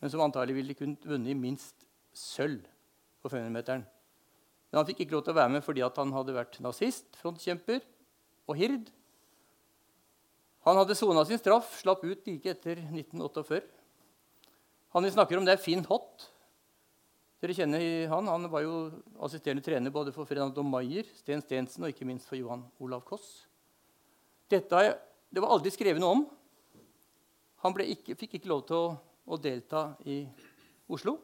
men som antagelig ville kunnet vunnet minst sølv på 500-meteren. Men han fikk ikke lov til å være med fordi han hadde vært nazist, frontkjemper og hird. Han hadde sona sin straff, slapp ut like etter 1948. Han vi snakker om, det er Finn Hott. Dere kjenner han. Han var jo assisterende trener både for Fernando Maier, Sten Stensen og ikke minst for Johan Olav Koss. Dette det var aldri skrevet noe om. Han ikke, fikk ikke lov til å, å, delta i Oslo.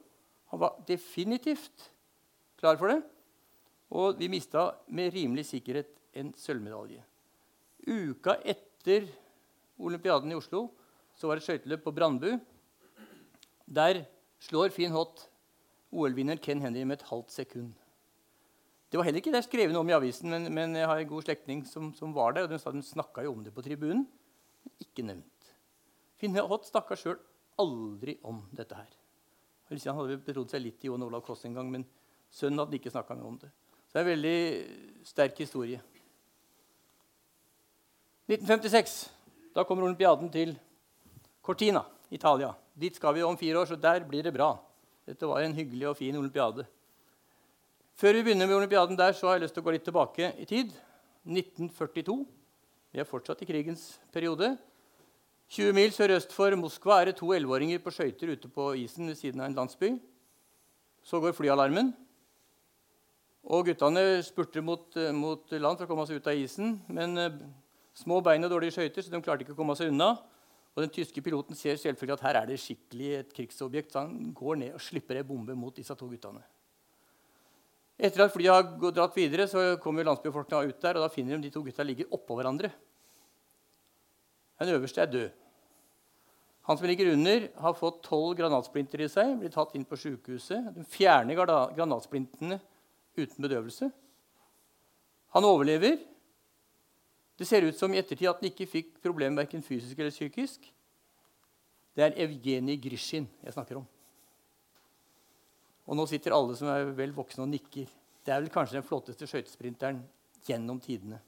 Definitivt klar for det. Og vi mista med rimelig sikkerhet en sølvmedalje. Uka etter olympiaden i Oslo så var det skøyteløp på Brandbu. Der slår Finn Hott OL-vinner Ken Henry med et halvt sekund. Det var heller ikke det skrevet noe om i avisen, men, men jeg har en god slektning som, som, var der. og Den, de snakka jo om det på tribunen, men ikke nevnt. Finn Hott snakka sjøl aldri om dette her. Han hadde betrodd seg litt til Jon Olav Koss en gang, men sønnen hadde ikke snakka om det. Så det er en veldig sterk historie. 1956. Da kommer olympiaden til Cortina, Italia. Dit skal vi om fire år, så der blir det bra. Dette var en hyggelig og fin olympiade. Før vi begynner med olympiaden der, så har jeg lyst til å gå litt tilbake i tid. 1942. Vi er fortsatt i krigens periode. 20 mil sørøst for Moskva er det to elleveåringer på skøyter ute på isen ved siden av en landsby. Så går flyalarmen. Og guttene spurter mot, mot, land for å komme seg ut av isen. Men uh, små bein og dårlige skøyter, så de klarte ikke å komme seg unna. Og den tyske piloten ser selvfølgelig at her er det skikkelig et krigsobjekt. Så han går ned og slipper ei bombe mot disse to guttene. Etter at flyet har dratt videre, så kommer landsbyfolkene ut der, og da finner de de to gutta ligger oppå hverandre. Den øverste er død. Han som ligger under, har fått tolv granatsplinter i seg, blir tatt inn på sykehuset. De fjerner granatsplintene uten bedøvelse. Han overlever, det ser ut som i ettertid at han ikke fikk problemer verken fysisk eller psykisk. Det er Evgenij Grishin jeg snakker om. Og nå sitter alle som er vel voksne, og nikker. Det er vel kanskje den flotteste skøytesprinteren gjennom tidene.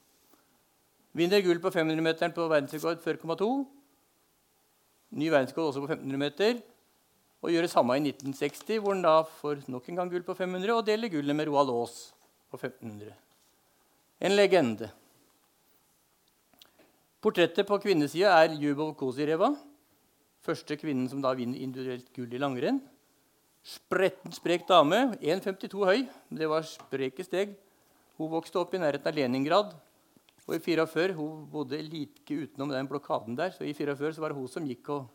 Vinner gull på 500-meteren på verdensrekord 4,2. Ny verdensrekord også på 1500 meter. Og gjør det samme i 1960, hvor han da får nok en gang gull på 500 og deler gullet med Roald Aas på 1500. En legende. Portrettet på kvinnesida er Ljubov-Kosireva. Første kvinnen som da vinner individuelt gull i langrenn. Spretten, sprek dame. 1,52 høy. Det var spreke steg. Hun vokste opp i nærheten av Leningrad. Og i 44, Hun bodde like utenom den blokaden der. Så i 44 så var det hun som gikk og,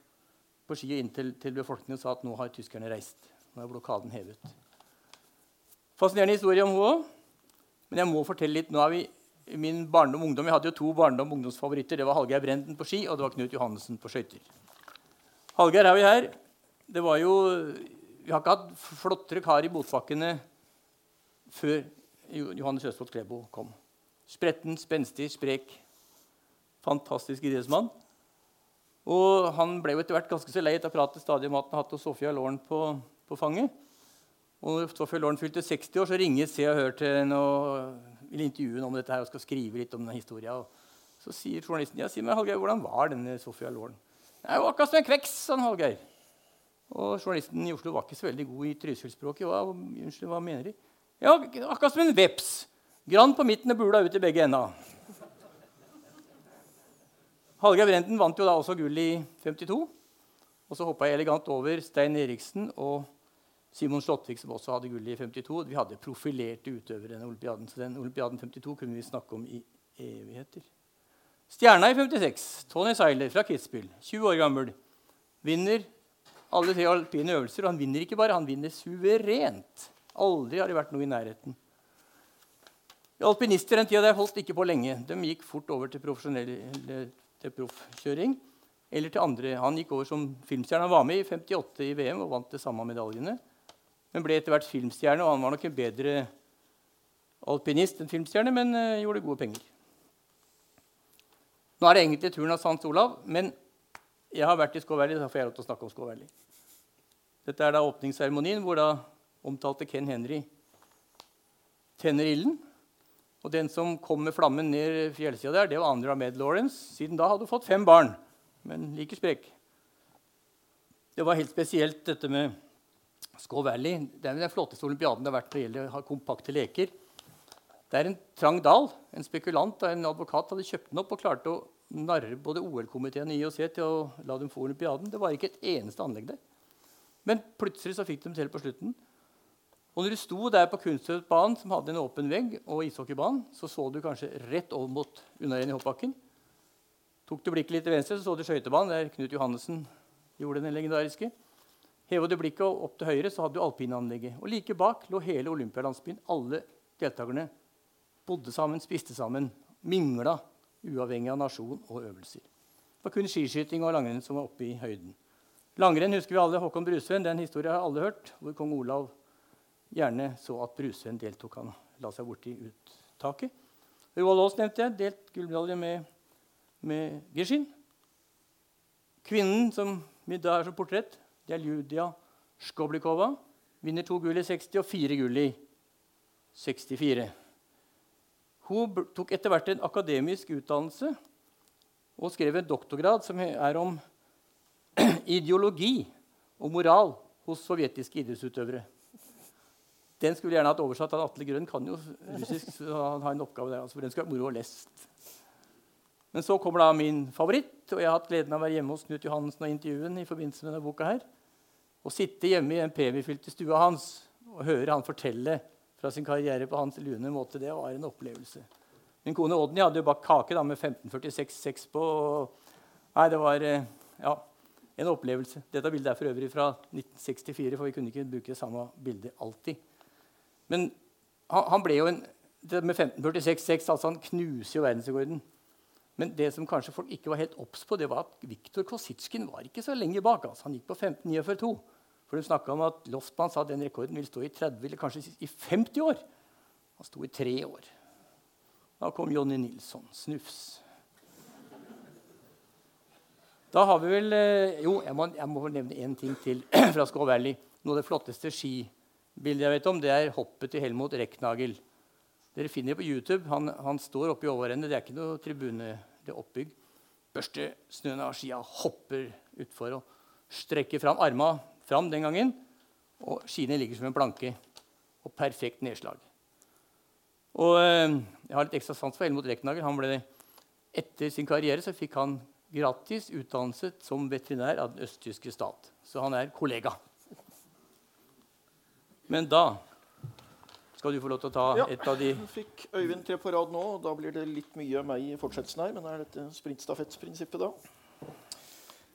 på ski inn til, til befolkningen og sa at nå har tyskerne reist. Nå er blokaden hevet. Fascinerende historie om hun òg. Men jeg må fortelle litt. Nå er vi min barndom og ungdom, Jeg hadde jo to barndom- og ungdomsfavoritter. Det var Hallgeir Brenden på ski og det var Knut Johannessen på skøyter. Hallgeir er vi her. Det var jo, Vi har ikke hatt flottere kar i Botbakkene før Johannes Østfold Klebo kom. Spretten, spenstig, sprek. Fantastisk idrettsmann. Og han ble jo etter hvert ganske så lei av å prate stadig om at han hadde Sofia Lauren på, på fanget. Og når Sofia Lauren fylte 60 år, så ringer Se og Hør til henne og vil intervjue henne om dette her og skal skrive litt om denne historien. Så sier journalisten ja, si meg, Hallgeir, hvordan var denne Sofia Loren? Det var akkurat som en kveks, sa Hallgeir. Og journalisten i Oslo var ikke så veldig god i Trysil-språket. Hva, hva mener de? Ja, akkurat som en veps. Grann på midten og bula ut i begge enda. Hallgeir Brenden vant jo da også gull i 52. Og så hoppa jeg elegant over Stein Eriksen og Simon Slottvik, som også hadde gull i 52. Vi hadde profilerte utøvere i den olympiaden. Så den olympiaden 52 kunne vi snakke om i evigheter. Stjerna i 56, Tony Seiler fra Kitzbühel, 20 år gammel, vinner alle tre alpine øvelser. Og han vinner ikke bare, han vinner suverent. Aldri har det vært noe i nærheten. Alpinister den tida der holdt ikke på lenge. De gikk fort over til, til proffkjøring. Eller til andre. Han gikk over som filmstjerne. Han var med i 58 i VM og vant de samme medaljene. Men ble etter hvert filmstjerne, og han var nok en bedre alpinist enn filmstjerne, men uh, gjorde gode penger. Nå er det egentlig turen av Hans Olav, men jeg har vært i Skå så får jeg lov til å snakke om Skå. Dette er da åpningsseremonien hvor da omtalte Ken Henry tenner ilden. Og den som kom med flammen ned fjellsida der, det var Andrea Med Lawrence. Siden da hadde hun fått fem barn, men like sprek. Det var helt spesielt, dette med Skaw Valley. Det er den flotteste olympiaden det har vært når det gjelder kompakte leker. Det er en trang dal. En spekulant og en advokat hadde kjøpt den opp og klarte å narre både OL-komiteen og IOC til å la dem få olympiaden. Det var ikke et eneste anlegg der. Men plutselig så fikk de til på slutten. Og når du sto der på kunststøtbanen, som hadde en åpen vegg, og ishockeybanen, så så du kanskje rett over mot unnarenn i hoppbakken. Tok du blikket litt til venstre, så så du skøytebanen, der Knut Johannessen gjorde den legendariske. Heva du blikket opp til høyre, så hadde du alpinanlegget. Og like bak lå hele olympialandsbyen. Alle deltakerne bodde sammen, spiste sammen, mingla, uavhengig av nasjon og øvelser. Det var kun skiskyting og langrenn som var oppe i høyden. Langrenn husker vi alle. Håkon Brusveen, den historien har alle hørt. hvor kong Olav gjerne så at Brusveen deltok. Han la seg borti uttaket. Roald Aas nevnte jeg. Delt gullmedalje med, med Gishin. Kvinnen som da er som portrett, det er Lydia Skoblikova. Vinner to gull i 60 og fire gull i 64. Hun tok etter hvert en akademisk utdannelse og skrev en doktorgrad som er om ideologi og moral hos sovjetiske idrettsutøvere. Den skulle vi gjerne hatt oversatt. av Atle Grønn kan jo russisk. så han har en oppgave der, altså, for Den skulle vært moro å lest. Men så kommer da min favoritt. og Jeg har hatt gleden av å være hjemme hos Knut Johannessen og intervjue ham i forbindelse med denne boka her. Å sitte hjemme i den premiefylte stua hans og høre han fortelle fra sin karriere på hans lune måte, det var en opplevelse. Min kone Odny hadde jo bakt kake da, med 1546-6 på. Nei, det var eh, ja, en opplevelse. Dette bildet er for øvrig fra 1964, for vi kunne ikke bruke det samme bildet alltid. Men han, han ble jo en, med 1546-6, altså Han knuser jo verdensrekorden. Men det som kanskje folk ikke var helt obs på, det var at Viktor Kositsjkin var ikke så lenge bak. Altså. Han gikk på 15.49,2. For de snakka om at Loftmann sa at den rekorden ville stå i 30 eller kanskje i 50 år. Han sto i tre år. Da kom Jonny Nilsson. Snufs. Da har vi vel eh, Jo, jeg må, jeg må nevne én ting til fra Skå Valley. Noe av det flotteste ski bildet jeg vet om, det er hoppet til Helmut Recknagel. Dere finner det på YouTube. Han, han står oppe i overrennet. Det er ikke noe tribune. det er oppbygg. Børster snøen av skia, hopper utfor og strekker fram arma fram den gangen. Og skiene ligger som en planke. Og perfekt nedslag. Og øh, Jeg har litt ekstra sans for Helmut Recknagel. Han ble, etter sin karriere så fikk han gratis utdannelse som veterinær av den østtyske stat. Så han er kollega. Men da skal du få lov til å ta ja, et av de Ja, fikk Øyvind tre på rad nå. og Da blir det litt mye av meg i fortsettelsen her. Men er dette sprintstafettprinsippet, da?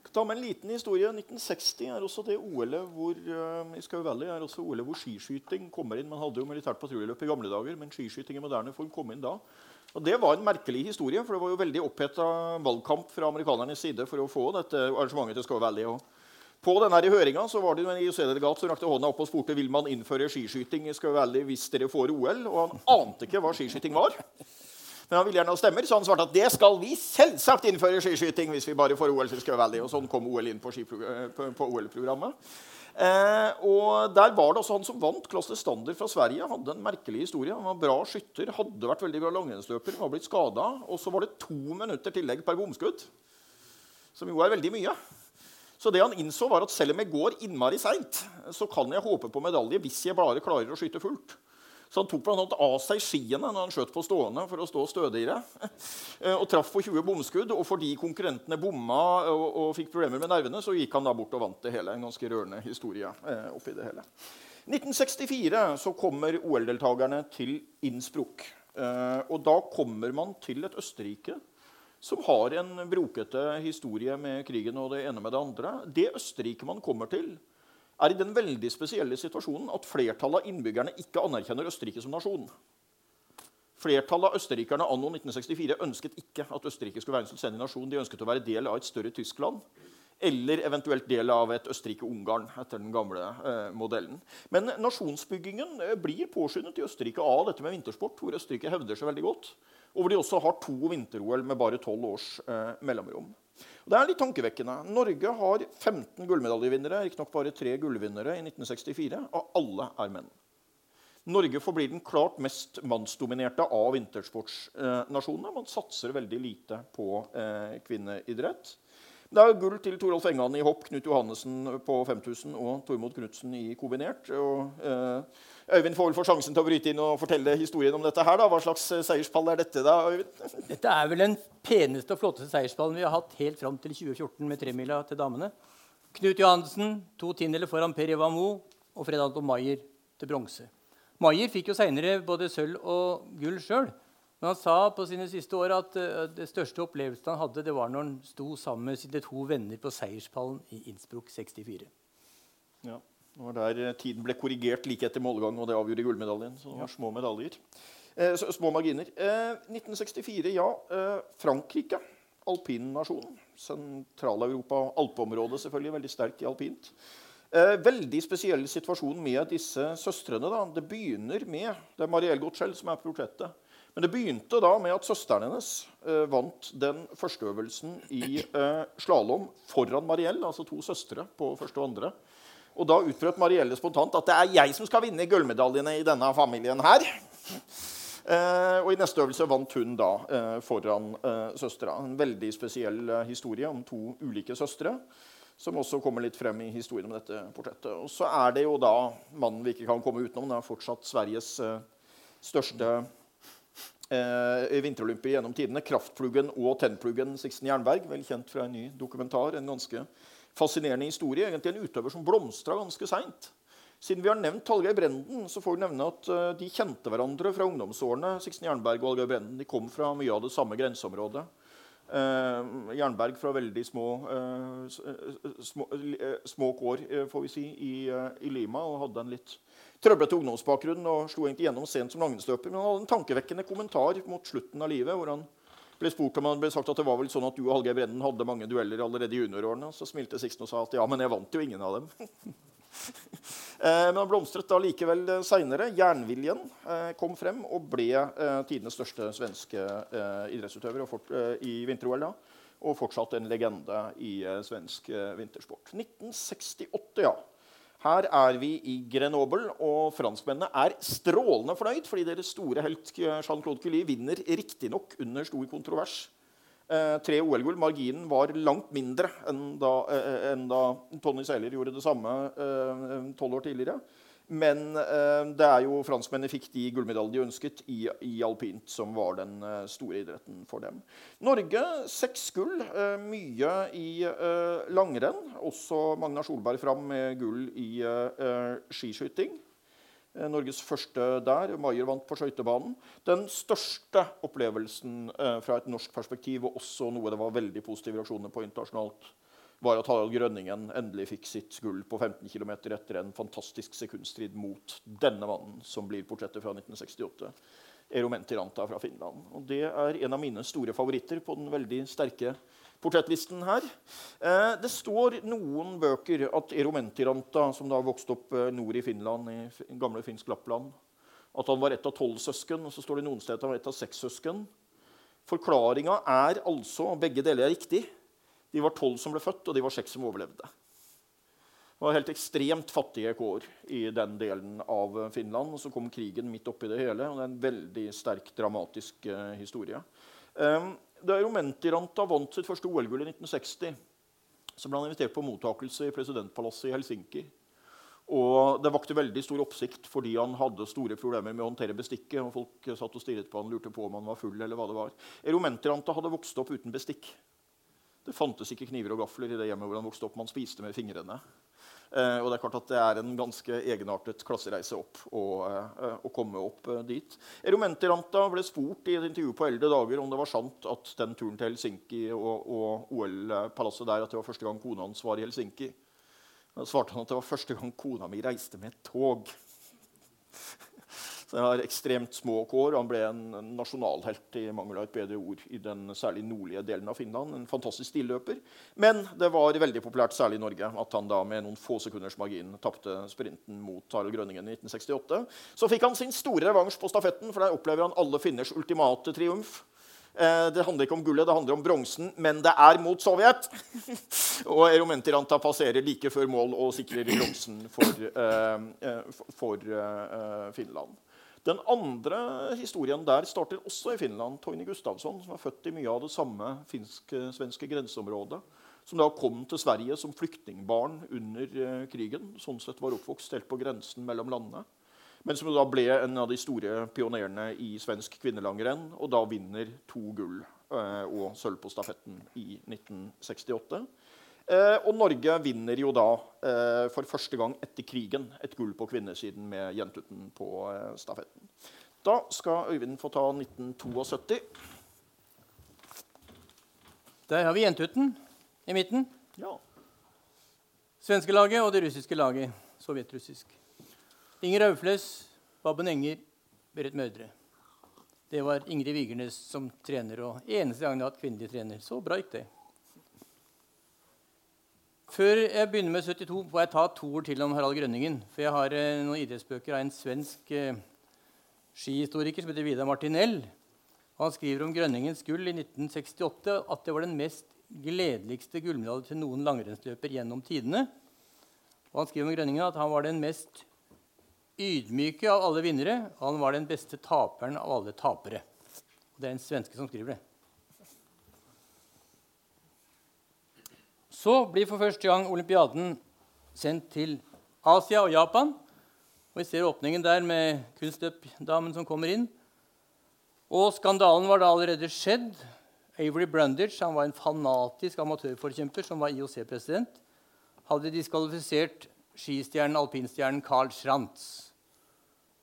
Jeg ta med en liten historie. 1960 er også det OL-et hvor uh, i Skau Valley er også OL hvor skiskyting kommer inn. Man hadde jo militært patruljeløp i gamle dager, men skiskyting i moderne form kom inn da. Og Det var en merkelig historie, for det var jo veldig oppheta valgkamp fra amerikanernes side for å få dette arrangementet til Skau Valley. Og på denne høringa var det en IOC-delegat som rakte hånda opp og spurte vil man innføre skiskyting hvis dere får OL. Og han ante ikke hva skiskyting var. Men han ville gjerne ha stemmer, så han svarte at det skal vi selvsagt innføre skiskyting hvis vi bare får OL til Skø Og sånn kom OL inn på, på OL-programmet. Eh, og der var det også Han som vant, Kloster Standard fra Sverige, hadde en merkelig historie. Han var bra skytter, hadde vært veldig bra langrennsløper, var blitt skada. Og så var det to minutter tillegg per bomskudd, som jo er veldig mye. Så det han innså var at selv om jeg går innmari seint, så kan jeg håpe på medalje hvis jeg bare klarer å skyte fullt. Så han tok blant annet av seg skiene når han skjøt på stående for å stå stødigere. Og traff på 20 bomskudd. Og fordi konkurrentene bomma og, og, fikk problemer med nervene, så gikk han da bort og vant det hele. En ganske rørende historie eh, oppi det hele. 1964 så kommer OL-deltakerne til Innsbruck. Eh, og da kommer man til et Østerrike som har en brokete historie med krigen og det ene med det andre. Det Østerrike man kommer til, er i den veldig spesielle situasjonen at flertallet av innbyggerne ikke anerkjenner Østerrike som nasjon. Flertallet av østerrikerne anno 1964 ønsket ikke at Østerrike skulle være en selvstendig nasjon. De ønsket å være del av et større Tyskland eller eventuelt del av et Østerrike-Ungarn etter den gamle eh, modellen. Men nasjonsbyggingen eh, blir påskyndet i Østerrike av dette med vintersport, hvor Østerrike hevder seg veldig godt, og hvor de også har to vinter-OL med bare tolv års eh, mellomrom. Og det er litt tankevekkende. Norge har 15 gullmedaljevinnere, riktignok bare tre gullvinnere i 1964, og alle er menn. Norge forblir den klart mest mannsdominerte av vintersportsnasjonene. Man satser veldig lite på eh, kvinneidrett. Det er gull til Torolf Engan i hopp, Knut Johannessen på 5000 og Tormod Knutsen i kombinert. Og, eh, Øyvind får vel få sjansen til å bryte inn og fortelle historien om dette. her. da. Hva slags eh, seierspall er dette, da, Øyvind? Dette er vel den peneste og flotteste seierspallen vi har hatt helt fram til 2014 med tremila til damene. Knut Johansen to tiendeler foran Per Ivar Moe og Fred Anton Maier til bronse. Maier fikk jo seinere både sølv og gull sjøl. Men han sa på sine siste år at uh, det største opplevelsen han hadde, det var når han sto sammen med sine to venner på seierspallen i Innsbruck 64. Ja, Det var der eh, tiden ble korrigert like etter målgang, og det avgjorde gullmedaljen. Så det var små medaljer. Eh, små marginer. Eh, 1964, ja. Eh, Frankrike. Alpinnasjonen. Sentral-Europa, alpeområdet selvfølgelig, veldig sterkt i alpint. Eh, veldig spesiell situasjon med disse søstrene. Da. Det begynner med det er Marielle Gotschel som er portrettet. Men det begynte da med at søsteren hennes eh, vant den første øvelsen i eh, slalåm foran Marielle, altså to søstre på første og andre. Og da utbrøt Marielle spontant at det er jeg som skal vinne gullmedaljene i denne familien her. Eh, og i neste øvelse vant hun da eh, foran eh, søstera. En veldig spesiell eh, historie om to ulike søstre. Som også kommer litt frem i historien om dette portrettet. Og så er det jo da mannen vi ikke kan komme utenom. Det er fortsatt Sveriges eh, største eh, vinterolympier gjennom tidene. 'Kraftpluggen' og 'Tennpluggen' Sixten Jernberg, vel kjent fra en ny dokumentar. En ganske fascinerende historie. Egentlig en utøver som blomstra ganske seint. Siden vi har nevnt Hallgeir Brenden, så får vi nevne at uh, de kjente hverandre fra ungdomsårene. Sixten Jernberg og Hallgeir Brenden de kom fra mye av det samme grenseområdet. Eh, Jernberg fra veldig små, eh, små, små kår, får vi si, i, i, Lima, og hadde en litt trøblete ungdomsbakgrunn og slo egentlig gjennom sent som langrennsløper. Men han hadde en tankevekkende kommentar mot slutten av livet. hvor han ble spurt om han ble sagt at det var vel sånn at du og Hallgeir Brennen hadde mange dueller allerede i juniorårene. Så smilte Sixten og sa at ja, men jeg vant jo ingen av dem. Eh, men han blomstret da likevel eh, seinere. Jernviljen eh, kom frem og ble tidenes største svenske idrettsutøver i vinter-OL. Og fortsatt en legende i svensk vintersport. 1968, ja. Her er vi i Grenoble, og franskmennene er strålende fornøyd fordi deres store helt Jean-Claude Cully vinner riktignok under stor kontrovers. Eh, tre OL-gull. Marginen var langt mindre enn da, eh, enn da Tony Sæler gjorde det samme eh, tolv år tidligere. Men eh, det er jo franskmennene fikk de gullmedaljene de ønsket i, i, alpint, som var den eh, store idretten for dem. Norge seks gull. Eh, mye i langrenn. Også Magna Solberg fram med gull i skiskyting. Norges første der. Maier vant på skøytebanen. Den største opplevelsen fra et norsk perspektiv, og også noe det var veldig positive reaksjoner på internasjonalt, var at Harald Grønningen endelig fikk sitt gull på 15 km etter en fantastisk sekundstrid mot denne mannen, som blir portrettet fra 1968. Eromen Mentiranta fra Finland. Og Det er en av mine store favoritter på den veldig sterke portrettlisten her. Eh, det står noen bøker at Eromen Mentiranta, som da vokste opp eh, nord i Finland, i gamle finsk Lappland, at han var ett av tolv søsken. Og så står det noen steder at han var ett av seks søsken. Forklaringa er altså begge deler er riktig. De var tolv som ble født, og de var seks som overlevde. Det var helt ekstremt fattige kår i den delen av Finland. og Så kom krigen midt oppi det hele. og Det er en veldig sterk, dramatisk uh, historie. Um, da Romentiranta vant sitt første OL-gull i 1960, så ble han invitert på mottakelse i presidentpalasset i Helsinki. Og Det vakte veldig stor oppsikt fordi han hadde store problemer med å håndtere bestikket. og Folk satt og stirret på han, lurte på om han var full. eller hva det var. Romentiranta hadde vokst opp uten bestikk. Det fantes ikke kniver og gafler i det hjemmet hvor han vokste opp. Man spiste med fingrene. Eh, og det er klart at det er en ganske egenartet klassereise opp å, eh, å komme opp eh, dit. Eromentiranta ble spurt i et intervju på eldre dager om det var sant at den turen til Helsinki og, og OL-palasset der at det var første gang kona hans var i Helsinki. Da svarte han at det var første gang kona mi reiste med et tog. Han har ekstremt små kår. Han ble en nasjonalhelt i mangel av et bedre ord i den særlig nordlige delen av Finland. En fantastisk stilløper. Men det var veldig populært, særlig i Norge, at han da med noen få sekunders margin tapte sprinten mot Harald Grønningen i 1968. Så fikk han sin store revansj på stafetten, for der opplever han alle finners ultimate triumf. Eh, det handler ikke om gullet, det handler om bronsen, men det er mot Sovjet. og Eromentiranta passerer like før mål og sikrer bronsen for, uh, for, for Finland. Den andre historien der starter også i Finland. Toini Gustavsson, som er født i mye av det samme finsk-svenske grenseområdet. Som da kom til Sverige som flyktningbarn under eh, krigen. Sånn sett var oppvokst helt på grensen mellom landene. Men som da ble en av de store pionerene i svensk kvinnelangrenn. Og da vinner to gull eh, og sølv på stafetten i 1968. Eh, og Norge vinner jo da eh, for første gang etter krigen et gull på kvinnesiden med Jentuten på eh, stafetten. Da skal Øyvind få ta 1972. Der har vi Jentuten i midten. Ja. Svenske laget og det russiske laget. Sovjetrussisk. Inger Aufles, Babben Enger, Berit Mørdre. Det var Ingrid Vigernes som trener, og eneste gang jeg har hatt kvinnelig trener. Så bra gikk det. Før jeg begynner med 72, får jeg ta to ord til om Harald Grønningen. For jeg har eh, noen idrettsbøker av en svensk eh, skihistoriker som heter Vidar Martinell. Han skriver om Grønningens gull i 1968 at det var den mest gledeligste gullmedalje til noen langrennsløper gjennom tidene. Og han skriver om Grønningen at han var den mest ydmyke av alle vinnere. Og han var den beste taperen av alle tapere. Det er en svenske som skriver det. Så blir for første gang olympiaden sendt til Asia og Japan. Og Vi ser åpningen der med kunstløpdamen som kommer inn. Og skandalen var da allerede skjedd. Avery Brundage han var en fanatisk amatørforkjemper som var IOC-president. Hadde diskvalifisert skistjernen, alpinstjernen Carl Schrantz.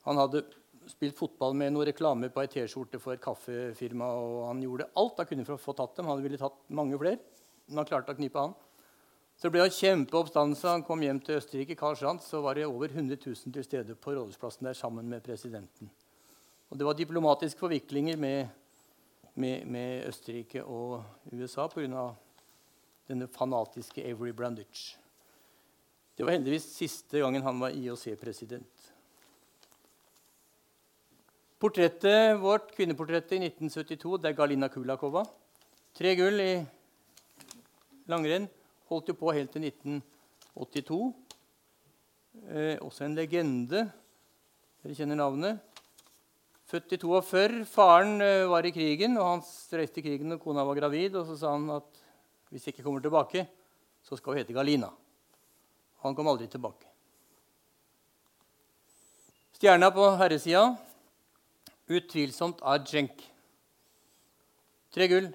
Han hadde spilt fotball med noe reklame på ei T-skjorte for et kaffefirma. og Han gjorde alt han kunne for å få tatt dem. Han ville tatt mange flere, men han klarte å knipe han. Så det ble en kjempeoppstandelse. Han kom hjem til Østerrike. Karl så var det over 100 000 til stede på rådhusplassen der sammen med presidenten. Og det var diplomatiske forviklinger med, med, med Østerrike og USA pga. denne fanatiske Avery Brandich. Det var heldigvis siste gangen han var IOC-president. Portrettet vårt, Kvinneportrettet i 1972 det er Galina Kulakova. Tre gull i langrenn. Holdt jo på helt til 1982. Eh, også en legende. Dere kjenner navnet. Født i 42. Faren eh, var i krigen, og han reiste i krigen når kona var gravid. Og så sa han at hvis jeg ikke kommer tilbake, så skal hun hete Galina. Han kom aldri tilbake. Stjerna på herresida utvilsomt Arjenk. Tre gull.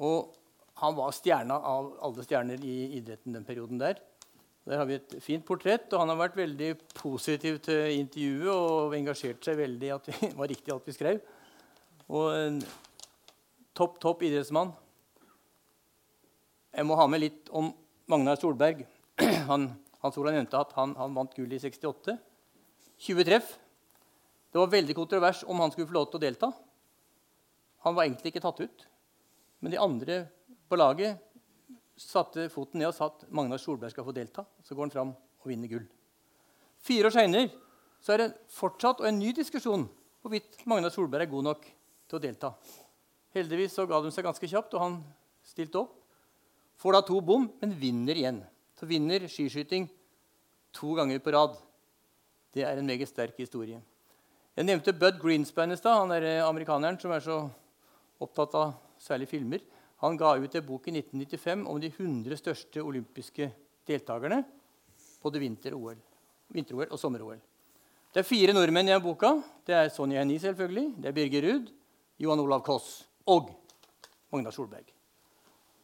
Og han var stjerna av alle stjerner i idretten den perioden der. Der har vi et fint portrett, og han har vært veldig positiv til intervjuet og engasjert seg veldig i at det var riktig alt vi skrev. Og en topp, topp idrettsmann. Jeg må ha med litt om Magnar Solberg. Han, Hans Olav nevnte at han, han vant gull i 68. 20 treff. Det var veldig kontrovers om han skulle få lov til å delta. Han var egentlig ikke tatt ut. Men de andre på laget satte foten ned og sa at Magnar Solberg skal få delta. Så går han fram og vinner gull. Fire år seinere er det fortsatt og en ny diskusjon hvorvidt Magnar Solberg er god nok til å delta. Heldigvis så ga de seg ganske kjapt, og han stilte opp. Får da to bom, men vinner igjen. Så vinner skiskyting to ganger på rad. Det er en meget sterk historie. Jeg nevnte Bud Greenspan i stad. Han er amerikaneren som er så opptatt av særlig filmer. Han ga ut en bok i 1995 om de 100 største olympiske deltakerne både vinter-OL vinter og sommer-OL. Det er fire nordmenn i boka. Det er Sonja Hennie, selvfølgelig. Det er Birger Ruud, Johan Olav Koss og Magna Solberg.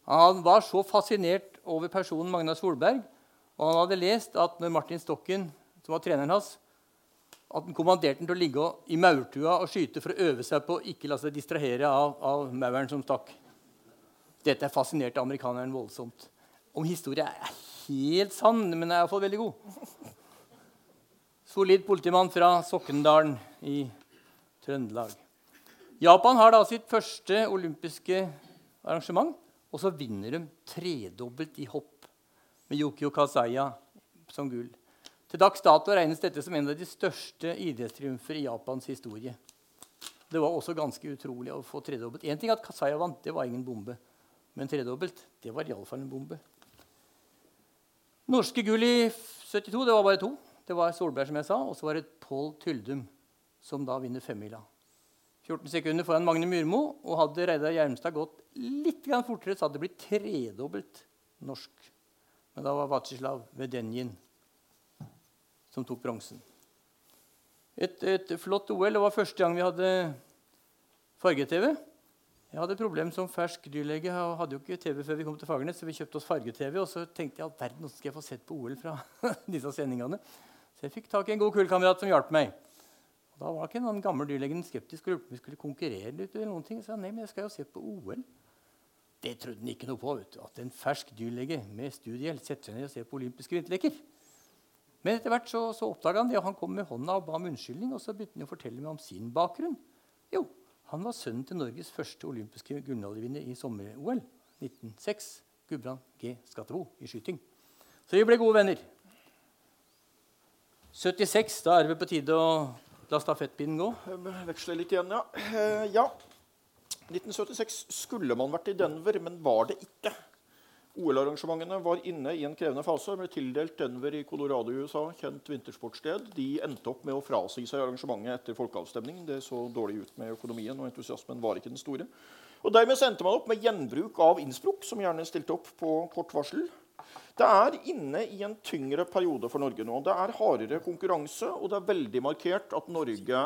Han var så fascinert over personen Magna Solberg Og han hadde lest at når Martin Stokken, som var treneren hans, at han kommanderte han til å ligge i maurtua og skyte for å øve seg på å ikke la seg distrahere av, av mauren som stakk. Dette fascinerte amerikaneren voldsomt. Om historien er helt sann, men er iallfall veldig god. Solid politimann fra Sokkendalen i Trøndelag. Japan har da sitt første olympiske arrangement, og så vinner de tredobbelt i hopp med Yukio Kasaya som gull. Til dags dato regnes dette som en av de største idrettstriumfer i Japans historie. Det var også ganske utrolig å få tredobbelt. Én ting at Kasaya vant, det var ingen bombe. Men tredobbelt, det var iallfall en bombe. Norske gull i 72 det var bare to. Det var Solberg, som jeg sa, og så var det Pål Tyldum, som da vinner femmila. 14 sekunder foran Magne Myrmo. Og hadde Reidar Gjermstad gått litt fortere, så hadde det blitt tredobbelt norsk. Men da var Vatsislav Vedenjin som tok bronsen. Et, et, flott OL. Det var første gang vi hadde farge-TV. Jeg hadde problem som fersk dyrlege. Jeg hadde jo ikke TV før vi kom til Fagernes, så vi kjøpte oss farge-TV. Og så tenkte jeg at verden, hvordan skal jeg få sett på OL fra disse sendingene? Så jeg fikk tak i en god kullkamerat som hjalp meg. Og da var ikke noen gammel dyrlegen skeptisk og lurte på om vi skulle konkurrere litt. eller noen ting. Så jeg sa nei, men jeg skal jo se på OL. Det trodde han ikke noe på. vet du, At en fersk dyrlege med studiehjelp setter seg ned og ser på olympiske vinterleker. Men etter hvert så, så oppdaga han det, og han kom med hånda og ba om unnskyldning. Og så begynte han å fortelle meg om sin bakgrunn. Jo, han var sønnen til Norges første olympiske gullmedaljevinner i sommer-OL 1906. Gudbrand G. Skattebo i skyting. Så vi ble gode venner. 76, da er det på tide å La stafettpinnen gå. Veksle litt igjen, ja. Eh, ja. 1976 skulle man vært i Denver, men var det ikke. OL-arrangementene var inne i en krevende fase. ble tildelt Denver i Colorado i USA, kjent vintersportssted. De endte opp med å frasi seg arrangementet etter folkeavstemning. Det så dårlig ut med økonomien, og entusiasmen var ikke den store. Og Dermed sendte man opp med gjenbruk av Innsbruck, som gjerne stilte opp på kort varsel. Det er inne i en tyngre periode for Norge nå. Det er hardere konkurranse, og det er veldig markert at Norge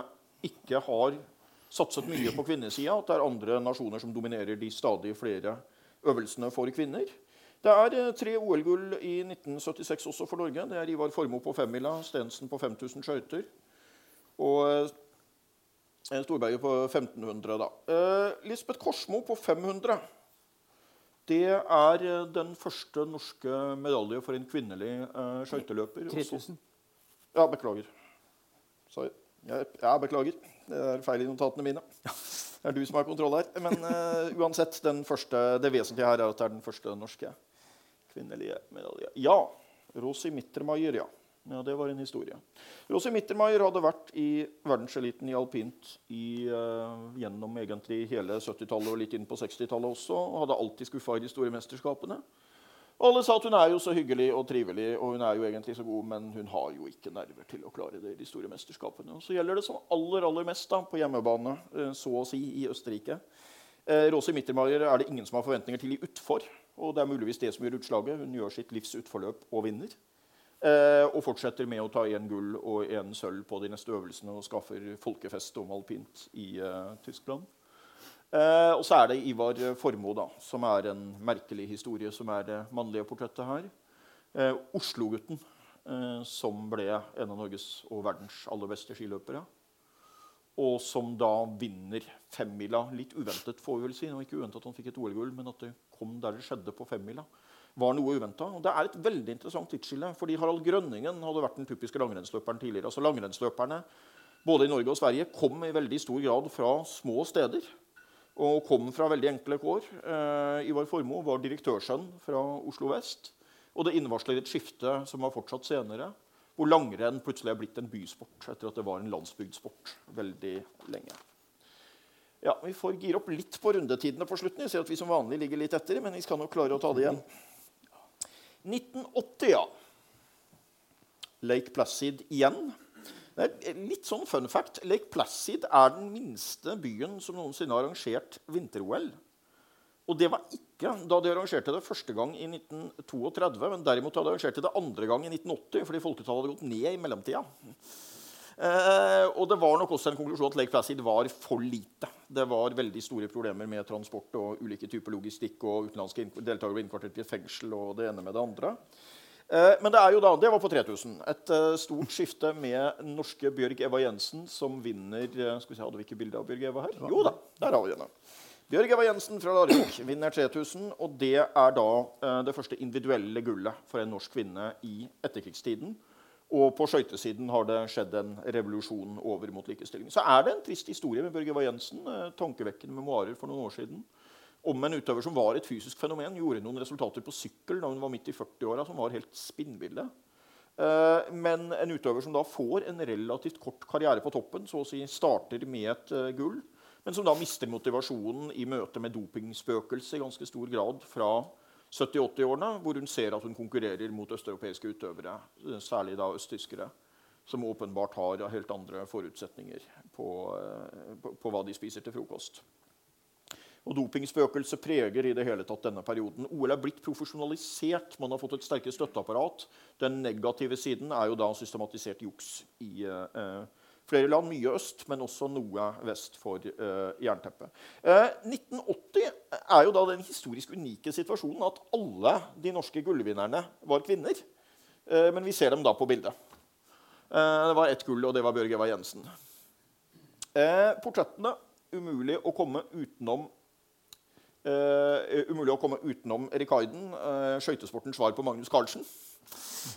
ikke har satset mye på kvinnesida. At det er andre nasjoner som dominerer de stadig flere øvelsene for kvinner. Det er eh, tre OL-gull i 1976 også for Norge. Det er Ivar Formoe på femmila, Stensen på 5000 skøyter og eh, Storberget på 1500. da. Eh, Lisbeth Korsmo på 500 det er eh, den første norske medalje for en kvinnelig eh, skøyteløper. 3000. Ja, beklager. Sorry. Jeg, ja, beklager. Det er feil i notatene mine. Det er du som har kontroll her. Men uh, uansett, første, det vesentlige her er at det er den første norske kvinnelige medalje. Ja. Rosi Mittermeier, ja. Ja, Det var en historie. Rosi Mittermeier hadde vært i verdenseliten i alpint i, uh, gjennom egentlig hele 70-tallet og litt inn på 60-tallet også. Og hadde alltid skuffa i de store mesterskapene. Og alle sa at hun er jo så hyggelig og trivelig, og hun er jo egentlig så god, men hun har jo ikke nerver til å klare det i de store mesterskapene. Og så gjelder det som aller aller mest da, på hjemmebane, uh, så å si, i Østerrike. Eh, Rosi Mittermeier er det ingen som har forventninger til i utfor. Og det er muligvis det som gjør utslaget. Hun gjør sitt livs utforløp og vinner. Eh, og fortsetter med å ta én gull og én sølv på de neste øvelsene og skaffer folkefest om alpint i eh, Tyskland. Eh, og så er det Ivar Formoe, da, som er en merkelig historie, som er det mannlige portrettet her. Eh, Oslo-gutten, eh, som ble en av Norges og verdens aller beste skiløpere. Og som da vinner femmila. Litt uventet, får vi vel si. Ikke uventet at han fikk et OL-gull, men at det kom der det skjedde på femmila var noe uventa. Det er et veldig interessant tidsskille. fordi Harald Grønningen hadde vært den typiske langrennsløperen tidligere. Altså Langrennsløperne både i Norge og Sverige kom i veldig stor grad fra små steder. Og kom fra veldig enkle kår. Eh, Ivar Formoe var direktørsønn fra Oslo vest. Og det innvarsler et skifte som var fortsatt senere, hvor langrenn plutselig er blitt en bysport etter at det var en landsbygdsport veldig lenge. Ja, Vi får gire opp litt på rundetidene på slutten. Jeg ser at vi som vanlig ligger litt etter, men vi skal nok klare å ta det igjen. 1980, ja. Lake Placid igjen. Det er litt sånn fun fact. Lake Placid er den minste byen som noensinne har arrangert vinter-OL. Og det var ikke da de arrangerte det første gang i 1932, men derimot da de arrangerte det andre gang i 1980 fordi folketallet hadde gått ned i mellomtida. Eh, og det var nok også en konklusjon at Lake Placid var for lite. Det var veldig store problemer med transport og ulike typer logistikk, og utenlandske deltakere ble innkvartert i et fengsel og det ene med det andre. Eh, men det er jo da, det var på 3000. Et eh, stort skifte med norske Bjørg Eva Jensen, som vinner eh, skal vi se, Hadde vi ikke bilde av Bjørg Eva her? Jo da, der har vi henne. Bjørg Eva Jensen fra Larvik vinner 3000. Og det er da eh, det første individuelle gullet for en norsk kvinne i etterkrigstiden. Og på skøytesiden har det skjedd en revolusjon over mot likestilling. Så er det en trist historie med Bjørg Eva Jensen. Eh, tankevekkende memoarer for noen år siden om en utøver som var et fysisk fenomen, gjorde noen resultater på sykkel da hun var midt i 40-åra som var helt spinnville. Eh, men en utøver som da får en relativt kort karriere på toppen, så å si starter med et gull, men som da mister motivasjonen i møte med dopingspøkelset i ganske stor grad fra 70-80-årene, hvor hun ser at hun konkurrerer mot østeuropeiske utøvere, eh, særlig da østtyskere, som åpenbart har helt andre forutsetninger på, på, på hva de spiser til frokost. Og Dopingspøkelset preger i det hele tatt denne perioden. OL er blitt profesjonalisert. Man har fått et sterkere støtteapparat. Den negative siden er jo da systematisert juks i eh, flere land. Mye øst, men også noe vest for eh, jernteppet. Eh, 1980 er jo da den historisk unike situasjonen at alle de norske gullvinnerne var kvinner. Eh, men vi ser dem da på bildet. Eh, det var ett gull, og det var Bjørg Eva Jensen. Eh, portrettene umulig å komme utenom Uh, umulig å komme utenom uh, skøytesportens svar på Magnus Carlsen.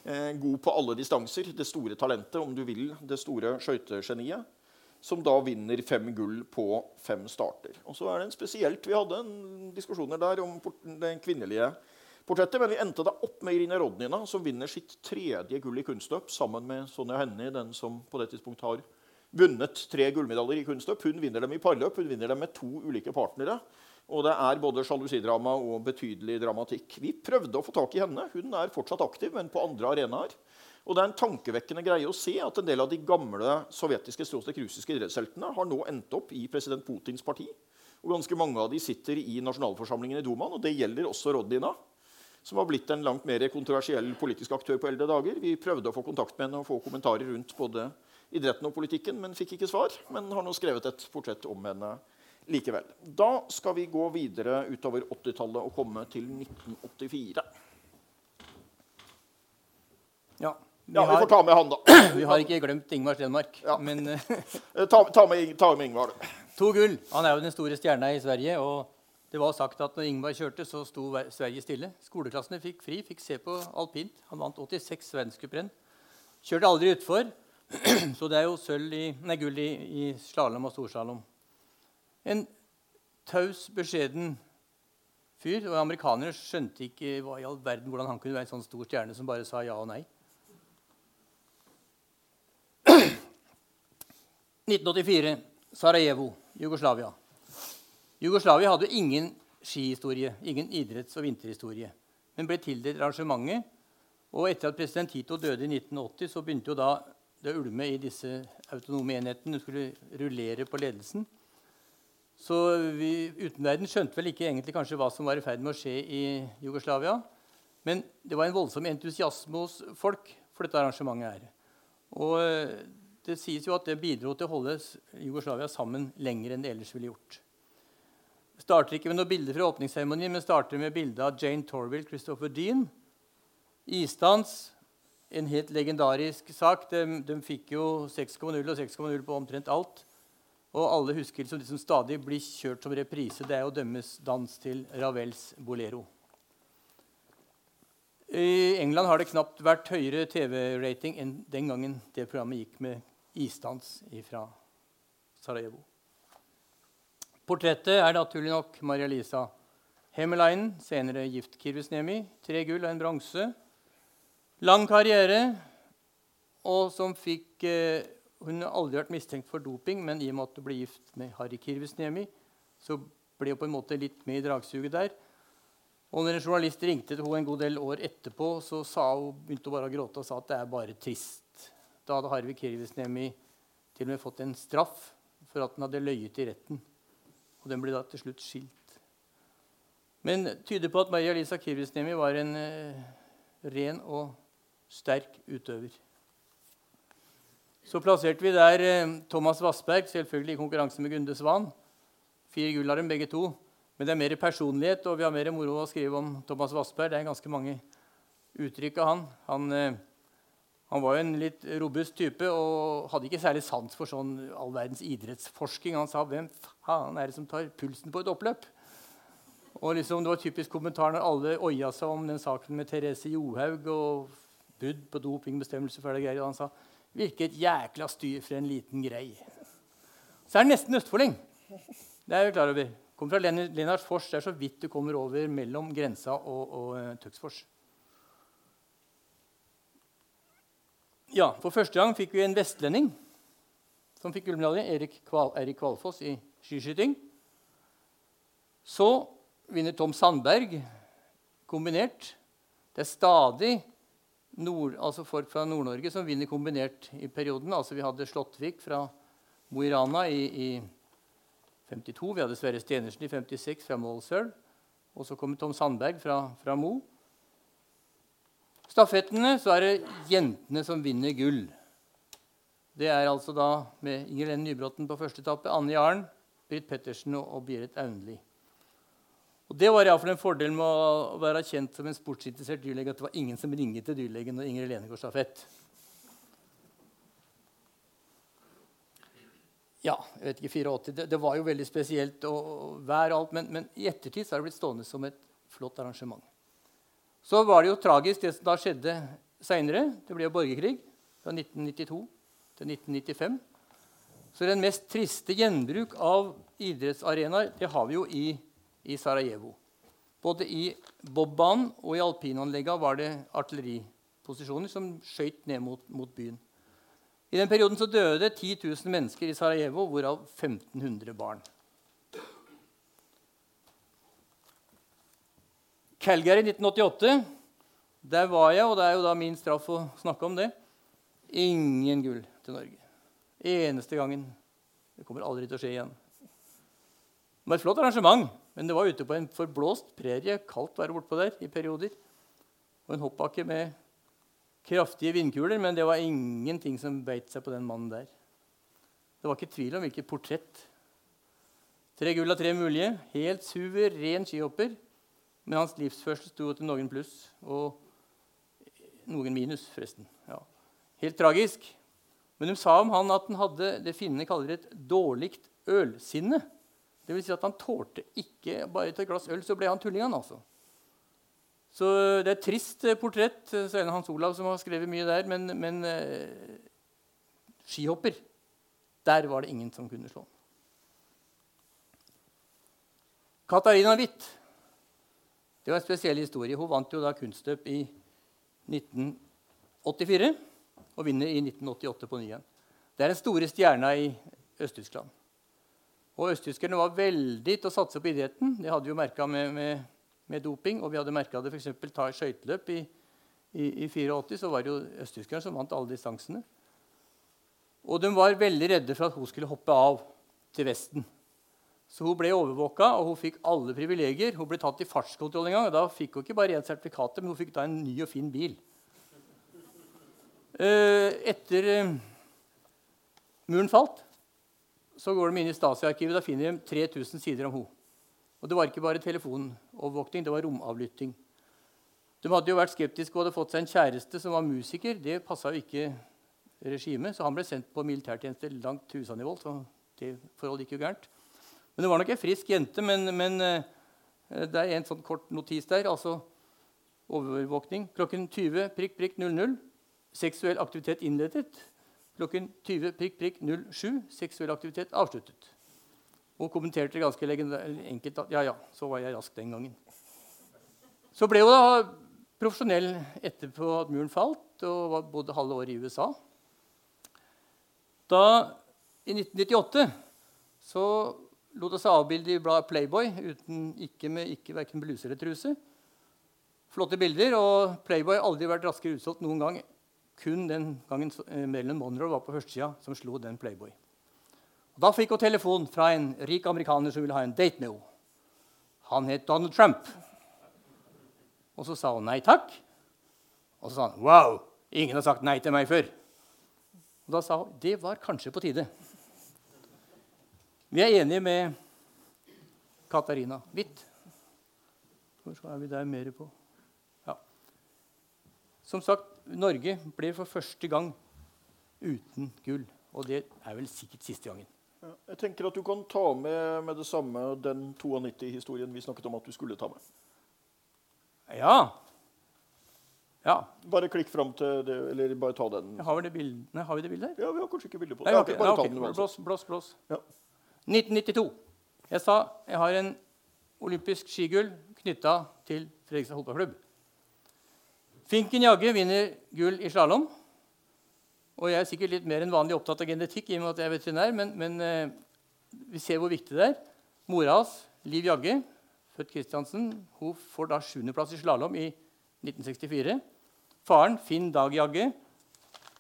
Uh, god på alle distanser. Det store talentet, om du vil. Det store skøytegeniet. Som da vinner fem gull på fem starter. Og så er det en spesielt Vi hadde en diskusjoner der om det kvinnelige portrettet. Men vi endte da opp med Irina Rodnina, som vinner sitt tredje gull i kunstløp sammen med Sonja Hennie, den som på det tidspunkt har vunnet tre gullmedaljer i kunstløp. Hun vinner dem i parløp. Hun vinner dem med to ulike partnere. Og det er både sjalusidrama og betydelig dramatikk. Vi prøvde å få tak i henne. Hun er fortsatt aktiv, men på andre arenaer. Og det er en tankevekkende greie å se at en del av de gamle sovjetiske russiske idrettsheltene har nå endt opp i president Putins parti. Og ganske mange av de sitter i nasjonalforsamlingen i Dumaen, og det gjelder også Rodina, som har blitt en langt mer kontroversiell politisk aktør på eldre dager. Vi prøvde å få kontakt med henne og få kommentarer rundt både idretten og politikken, men fikk ikke svar. Men har nå skrevet et portrett om henne likevel. Da skal vi gå videre utover 80-tallet og komme til 1984. Ja, vi, ja, vi får ta med han, da. Vi har ikke glemt Ingvar Stenmark. Ja. Men eh, ta, ta, med, ta, med, Ingvar, du. To gull. Han er jo den store stjerna i Sverige. og det var sagt at når Ingvar kjørte, så sto Sverige stille. Skoleklassene fikk fri, fikk se på alpint. Han vant 86 verdenscuprenn. Kjørte aldri utfor. Så det er jo i, nei, gull i, i slalåm og storslalåm. En taus, beskjeden fyr. Og amerikanere skjønte ikke hva i all verden, hvordan han kunne være en sånn stor stjerne som bare sa ja og nei. 1984. Sarajevo, Jugoslavia. Jugoslavia hadde ingen skihistorie, ingen idretts- og vinterhistorie, men ble tildelt arrangementet. Og etter at president Tito døde i 1980, så begynte jo da det å ulme i disse autonome enhetene. Hun skulle rullere på ledelsen. Så vi, utenverden skjønte vel ikke egentlig kanskje hva som var i ferd med å skje i Jugoslavia. Men det var en voldsom entusiasme hos folk for dette arrangementet. her. Og eh, det sies jo at det bidro til å holde Jugoslavia sammen lenger enn det ellers ville gjort. Det starter ikke med noen bilder fra åpningsseremonien, men starter med bilde av Jane Torville, Christopher Dean. Isdans, en helt legendarisk sak. De, de fikk jo 6,0 og 6,0 på omtrent alt. Og alle husker liksom, de som stadig blir kjørt som reprise. Det er jo dømmes dans til Ravels Bolero. I England har det knapt vært høyere TV-rating enn den gangen det programmet gikk med isdans fra Sarajevo. Portrettet er naturlig nok Maria-Lisa Hemmeleinen, senere gift Kirvisnemi. Tre gull og en bronse. Lang karriere, og som fikk eh, hun har aldri vært mistenkt for doping, men i og med at hun ble gift med Harry Kirvisniemi, så ble hun på en måte litt med i dragsuget der. Og når en journalist ringte til henne en god del år etterpå, så hun, begynte hun bare å gråte og sa at det er bare trist. Da hadde Harvey Kirvisniemi til og med fått en straff for at han hadde løyet i retten. Og den ble da til slutt skilt. Men tyder på at Maria Lisa Kirvisniemi var en eh, ren og sterk utøver. Så plasserte vi der eh, Thomas Vassberg, selvfølgelig i konkurranse med Gunde Svan. Fire gull av dem begge to. Men det er mer personlighet, og vi har mer moro å skrive om Thomas Vassberg. Det er ganske mange uttrykket, han. Han, eh, han var jo en litt robust type og hadde ikke særlig sans for sånn all verdens idrettsforsking. Han sa 'Hvem faen er det som tar pulsen på et oppløp?' Og liksom, Det var typisk kommentar når alle oia seg om den saken med Therese Johaug og brudd på dopingbestemmelser. for det Og han sa 'Hvilket jækla styr for en liten grei'. Så er det nesten østfolding. Det er jeg klar over. Kommer fra Lennart Fors. Det er så vidt du kommer over mellom grensa og, og uh, Tøksfors. Ja, For første gang fikk vi en vestlending som fikk gullmedalje. Erik, Kval, Erik Kvalfoss i skiskyting. Så vinner Tom Sandberg kombinert. Det er stadig nord, altså folk fra Nord-Norge som vinner kombinert i perioden. Altså Vi hadde Slåttvik fra Mo i Rana i, i 52. Vi hadde Sverre Stenersen i 56 fra Målsøl. Og så kommer Tom Sandberg fra, fra Mo. Stafettene så er det jentene som vinner gull. Det er altså da med Inger Lene Nybråten på første etappe, Anne Jarn, Britt Pettersen og, og Berit Aunli. Og Det var iallfall en fordel med å være kjent som en sportsinteressert dyrlege at det var ingen som ringte til dyrlegen når Inger Helene går stafett. Ja, jeg vet ikke, 84, det, det var jo veldig spesielt og vær og alt, men, men, i ettertid så er det blitt stående som et flott arrangement. Så var det jo tragisk, det som da skjedde seinere. Det ble jo borgerkrig fra 1992 til 1995. Så den mest triste gjenbruk av idrettsarenaer det har vi jo i i Sarajevo. Både i bobbanen og i alpinanleggene var det artilleriposisjoner som skøyt ned mot, mot, byen. I den perioden så døde 10 000 mennesker i Sarajevo, hvorav 1500 barn. Calgary 1988. Der var jeg, og det er jo da min straff å snakke om det. Ingen gull til Norge. Eneste gangen. Det kommer aldri til å skje igjen. Det var et flott arrangement. Men det var ute på en forblåst prerie, kaldt være bortpå der i perioder. Og en hoppbakke med kraftige vindkuler, men det var ingenting som beit seg på den mannen der. Det var ikke tvil om hvilket portrett. Tre gull av tre mulige. Helt suveren skihopper. Men hans livsførsel sto til noen pluss og noen minus, forresten. Ja. Helt tragisk. Men de sa om han at han hadde det finnene kaller et dårligt ølsinne. Det vil si at han tålte ikke bare et glass øl, så ble han tullingen. altså. Så det er et trist eh, portrett. Er det Hans Olav som har skrevet mye der. Men, men eh, skihopper, der var det ingen som kunne slå ham. Katarina Witt det var en spesiell historie. Hun vant jo da kunstløp i 1984 og vinner i 1988 på ny igjen. Det er den store stjerna i Øst-Tyskland. Og Østtyskerne var veldig til å satse på idretten. Det hadde vi jo merka med, med, med, doping. Og vi hadde merka det f.eks. ta skøyteløp i, i, i 84. Så var det jo østtyskerne som vant alle distansene. Og de var veldig redde for at hun skulle hoppe av til Vesten. Så hun ble overvåka, og hun fikk alle privilegier. Hun ble tatt i fartskontroll en gang, og da fikk hun ikke bare rent sertifikat, men hun fikk da en ny og fin bil. Eh, etter eh, muren falt, så går de inn i Stasi-arkivet. Da finner de 3000 sider om henne. Og det var ikke bare telefonovervåkning, det var romavlytting. De hadde jo vært skeptiske og hadde fått seg en kjæreste som var musiker. Det passa jo ikke regimet, så han ble sendt på militærtjeneste langt til. Så det forholdet gikk jo gærent. Men det var nok ei frisk jente. Men, men, eh, det er en sånn kort notis der. altså Overvåkning klokken 20 prikk, prikk 00. Seksuell aktivitet innledet klokken 20 prikk, prikk 07 seksuell aktivitet avsluttet. Og kommenterte ganske enkelt at ja, ja, så var jeg rask den gangen. Så ble hun da profesjonell etterpå at muren falt, og bodde halve året i USA. Da, I 1998 så lot hun seg avbilde i bladet Playboy uten, ikke med ikke verken bluse eller truse. Flotte bilder, og Playboy har aldri vært raskere utsolgt noen gang kun den gangen eh, Marilyn Monroe var på førstesida, som slo den Playboy. Og da fikk hun telefon fra en rik amerikaner som ville ha en date med henne. Han het Donald Trump. Og så sa hun nei takk. Og så sa han wow, ingen har sagt nei til meg før. Og da sa hun det var kanskje på tide. Vi er enige med Katarina Hvitt. Hvor er vi der mer på? Ja. som sagt, Norge ble for første gang uten gull. Og det er vel sikkert siste gangen. Ja, jeg tenker at Du kan ta med med det samme den 92-historien vi snakket om at du skulle ta med. Ja. ja. Bare klikk fram til det, eller bare ta den. Har vi det bildet, har vi det bildet her? Ja, Vi har kanskje ikke bilde på det. Nei, ok, ok, bare ta ok. den uansett. Blås, blås, blås. Ja. 1992. Jeg sa jeg har en olympisk skigull knytta til Fredrikstad fotballklubb. Finken Jagge vinner gull i slalåm. Og jeg er sikkert litt mer enn vanlig opptatt av genetikk, i og med at jeg er veterinær, men, men eh, vi ser hvor viktig det er. Mora hans, Liv Jagge, født Kristiansen, hun får da sjuendeplass i slalåm i 1964. Faren, Finn Dag Jagge,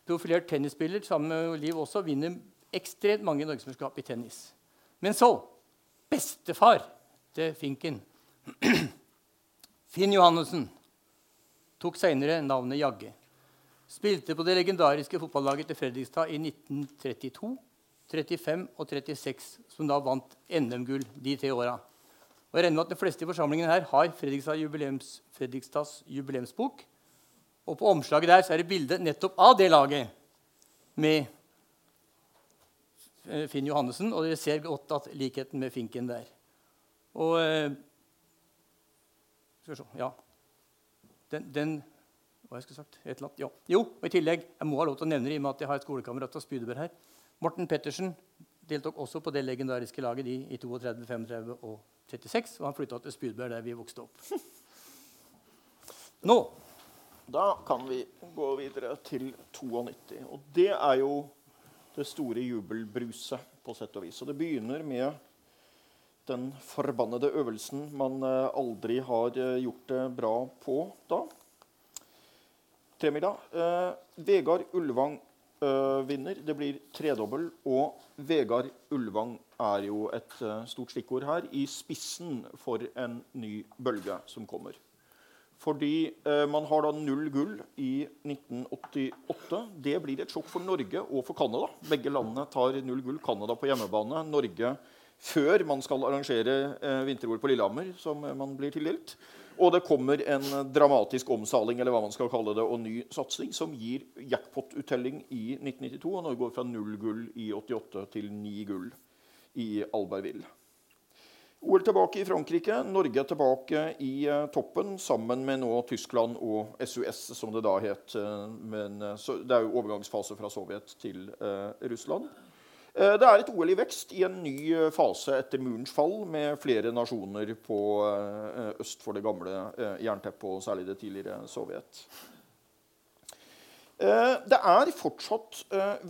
profilert tennisspiller sammen med Liv også, vinner ekstremt mange norgesmesterskap i tennis. Men så bestefar til Finken, Finn Johannessen, tok senere navnet Jagge. Spilte på det legendariske fotballaget til Fredrikstad i 1932, 35 og 36, som da vant NM-gull de tre åra. Og jeg regner med at de fleste i forsamlingen her har Fredrikstad jubileums, Fredrikstads jubileumsbok. Og på omslaget der så er det bilde nettopp av det laget med eh, Finn Johannessen, og dere ser godt at likheten med Finken der. Og eh, Ja. Den, den Hva jeg skulle sagt? Et eller annet. Ja. Jo, og i tillegg, jeg må ha lov til å nevne det i og med at jeg har et skolekamerat fra Spydeberg her. Morten Pettersen deltok også på det legendariske laget de i 32, 35 og 36. Og han flytta til Spydeberg, der vi vokste opp. Nå Da kan vi gå videre til 92. Og det er jo det store jubelbruset, på sett og vis. Og det begynner med den forbannede øvelsen man eh, aldri har eh, gjort det bra på da. Tremila. Eh, Vegard Ulvang vinner. Det blir tredobbel. Og Vegard Ulvang er jo et stort stikkord her, i spissen for en ny bølge som kommer. Fordi eh, man har da null gull i 1988. Det blir et sjokk for Norge og for Canada. Begge landene tar null gull. Canada på hjemmebane. Norge før man skal arrangere eh, vinter-OL på Lillehammer, som eh, man blir tildelt. Og det kommer en dramatisk omsaling eller hva man skal kalle det, og ny satsing som gir jackpot-uttelling i 1992. Og Norge går fra null gull i 88 til ni gull i Albertville. OL tilbake i Frankrike. Norge tilbake i eh, toppen sammen med nå Tyskland og SUS, som det da het. men, det er jo overgangsfase fra Sovjet til Russland. Eh, Det er et OL i vekst i en ny eh, fase etter murens fall, med flere nasjoner på eh, øst for det gamle jernteppet, og særlig det tidligere Sovjet. Det er fortsatt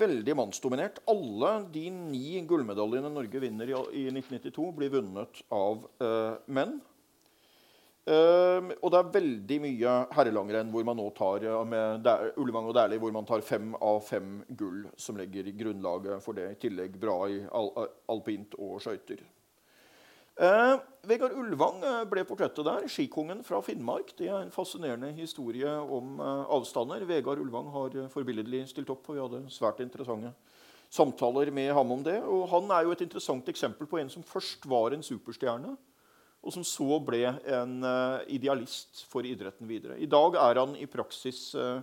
veldig mannsdominert. Alle de ni gullmedaljene Norge vinner i, i 1992, blir vunnet av menn. Eh, og det er veldig mye herrelangrenn hvor man nå tar uh, med Ullevang og Dæhlie hvor man tar fem av fem gull, som legger grunnlaget for det. I tillegg bra i al alpint og skøyter. Uh, Vegard Ullevang eh, ble portrettet der. Skikongen fra Finnmark. Det er en fascinerende historie om eh, avstander. Vegard Ullevang har eh, forbilledlig stilt opp, og vi hadde svært interessante samtaler med ham om det. Og han er jo et interessant eksempel på en som først var en superstjerne, og som så ble en eh, idealist for idretten videre. I dag er han i praksis uh,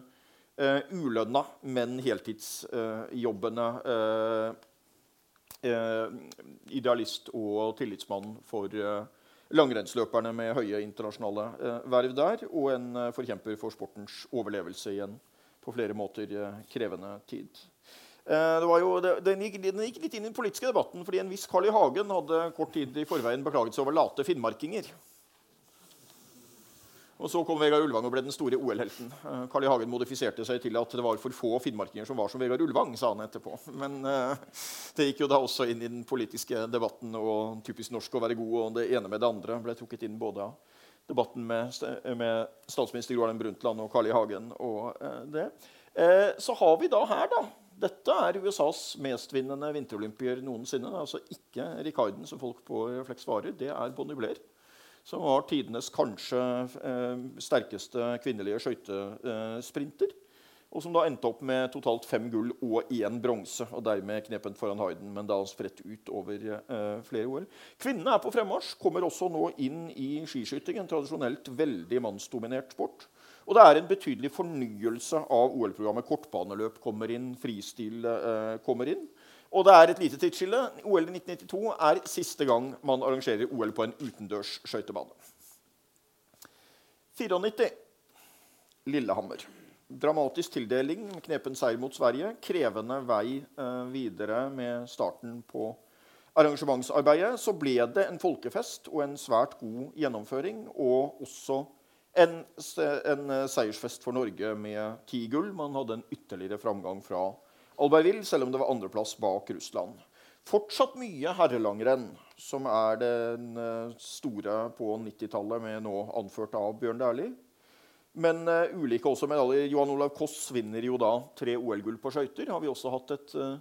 ulønna, men heltidsjobbende uh, eh, idealist og tillitsmann for eh, langrennsløperne med høye internasjonale eh, verv der, og en eh, forkjemper for sportens overlevelse i en på flere måter eh, krevende tid. Eh, jo, den, gikk, den gikk litt inn i den politiske debatten, fordi en viss Carl I. Hagen hadde kort tid i forveien beklaget seg over late finnmarkinger. Og Så kom Vegard Ulvang og ble den store OL-helten. Eh, Carl I. Hagen modifiserte seg til at det var for få finnmarkinger som var som Vegard Ulvang. sa han etterpå. Men eh, det gikk jo da også inn i den politiske debatten, og typisk norsk å være god, og det ene med det andre ble trukket inn både av debatten med, med statsminister Gro Harlem Brundtland og Carl I. Hagen. og eh, det. Eh, så har vi da her, da Dette er USAs mestvinnende vinterolympier noensinne. Det er altså ikke Ricarden, som folk på refleks varer. Det er Bonnie Blair som var tidenes kanskje eh, sterkeste kvinnelige skøytesprinter. Og som da endte opp med totalt fem gull og én bronse. Og dermed knepen foran Hayden, men da spredt ut over eh, flere OL. Kvinnene er på fremmarsj. Kommer også nå inn i skiskyting, en tradisjonelt veldig mannsdominert sport. Og det er en betydelig fornyelse av OL-programmet. Kortbaneløp kommer inn, fristil eh, kommer inn. Og det er et lite tidsskille. OL i 1992 er siste gang man arrangerer OL på en utendørs skøytebane. 94. Lillehammer. Dramatisk tildeling, knepen seier mot Sverige. Krevende vei eh, videre med starten på arrangementsarbeidet. Så ble det en folkefest og en svært god gjennomføring. Og også en, en, eh, seiersfest for Norge med ti gull. Man hadde en ytterligere framgang fra Albertville, selv om det var andreplass bak Russland. Fortsatt mye herrelangrenn, som er den eh, store på 90-tallet, med nå anført av Bjørn Dæhlie. Men uh, ulike også medaljer. Johan Olav Koss vinner jo da tre OL-gull på skøyter. Har vi også hatt et uh,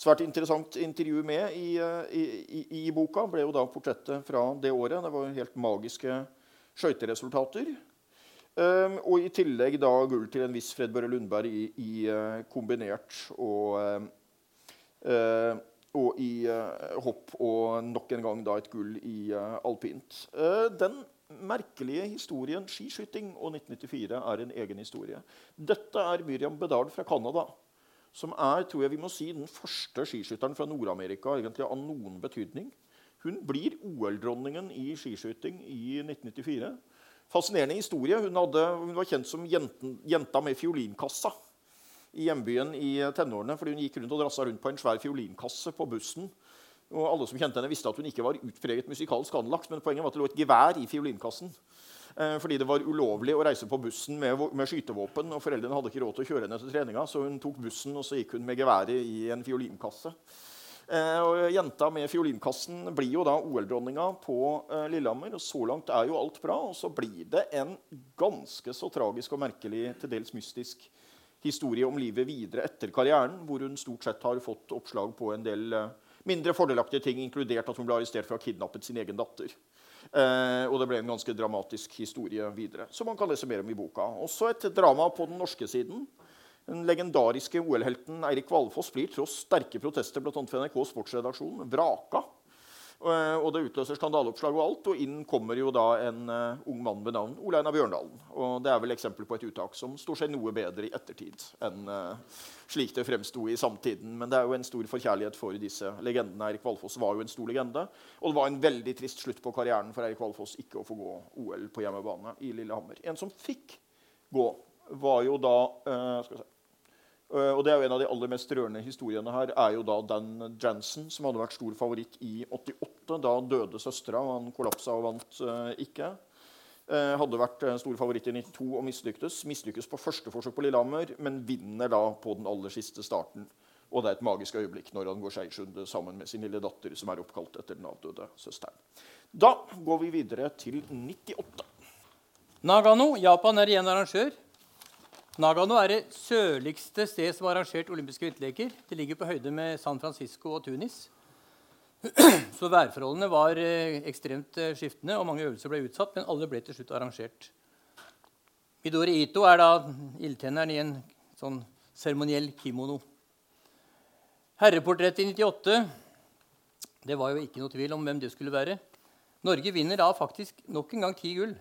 svært interessant intervju med i, uh, i, i, i, boka. Ble jo da portrettet fra det året. Det var helt magiske skøyteresultater. Um, og i tillegg da gull til en viss Fred Børre Lundberg i, i uh, kombinert og, uh, og i uh, hopp, og nok en gang da et gull i alpint. den merkelige historien skiskyting og 1994 er en egen historie. Dette er Myriam Bedard fra Canada, som er tror jeg vi må si, den første skiskytteren fra Nord-Amerika egentlig av noen betydning. Hun blir OL-dronningen i skiskyting i 1994. Fascinerende historie. Hun, hadde, hun var kjent som jenten, jenta med fiolinkassa i hjembyen i tenårene. fordi Hun gikk rundt og drassa rundt på en svær fiolinkasse på bussen. Og Alle som kjente henne, visste at hun ikke var utpreget musikalsk anlagt. Men poenget var at det lå et gevær i fiolinkassen. Eh, fordi det var ulovlig å reise på bussen med, med, skytevåpen. og Foreldrene hadde ikke råd til å kjøre henne til treninga, så hun tok bussen og så gikk hun med geværet i en fiolinkasse. Eh, og Jenta med fiolinkassen blir jo da OL-dronninga på eh, Lillehammer. og Så langt er jo alt bra. Og så blir det en ganske så tragisk og merkelig, til dels mystisk historie om livet videre etter karrieren, hvor hun stort sett har fått oppslag på en del eh, mindre fordelaktige ting, inkludert at hun ble arrestert for å ha kidnappet sin egen datter. Eh, og det ble en ganske dramatisk historie videre, som man kan lese mer om i boka. Også et drama på den norske siden. Den legendariske OL-helten Eirik Valfoss blir tross sterke protester blant annet fra NRK sportsredaksjon vraka. Eh, og det utløser skandaleoppslag og alt. Og inn kommer jo da en uh, ung mann ved navn Ole Bjørndalen. Og det er vel eksempel på et uttak som står seg noe bedre i ettertid enn uh, slik det fremsto i samtiden. Men det er jo en stor forkjærlighet for disse legendene. Eirik Valfoss var jo en stor legende. Og det var en veldig trist slutt på karrieren for Eirik Valfoss ikke å få gå OL på hjemmebane i Lillehammer. En som fikk gå, var jo da skal vi se, og det er jo En av de aller mest rørende historiene her er jo da Dan Jansen, som hadde vært stor favoritt i 88. Da døde søstera, og han kollapsa og vant uh, ikke. Uh, hadde vært stor favoritt i 92 og mislyktes. Mislykkes på første forsøk på Lillehammer, men vinner da på den aller siste starten. Og det er et magisk øyeblikk når han går seiersrunde sammen med sin lille datter, som er oppkalt etter den avdøde søsteren. Da går vi videre til 98. Nagano, Japan er igjen arrangør. Nagano er det sørligste sted som har arrangert olympiske vinterleker. Det ligger på høyde med San Francisco og Tunis. Så værforholdene var eh, ekstremt eh, skiftende, og mange øvelser ble utsatt, men alle ble til slutt arrangert. Midori Ito er da ildtenneren i en sånn seremoniell kimono. Herreportrettet i 98 det var jo ikke noe tvil om hvem det skulle være. Norge vinner da faktisk nok en gang ti gull.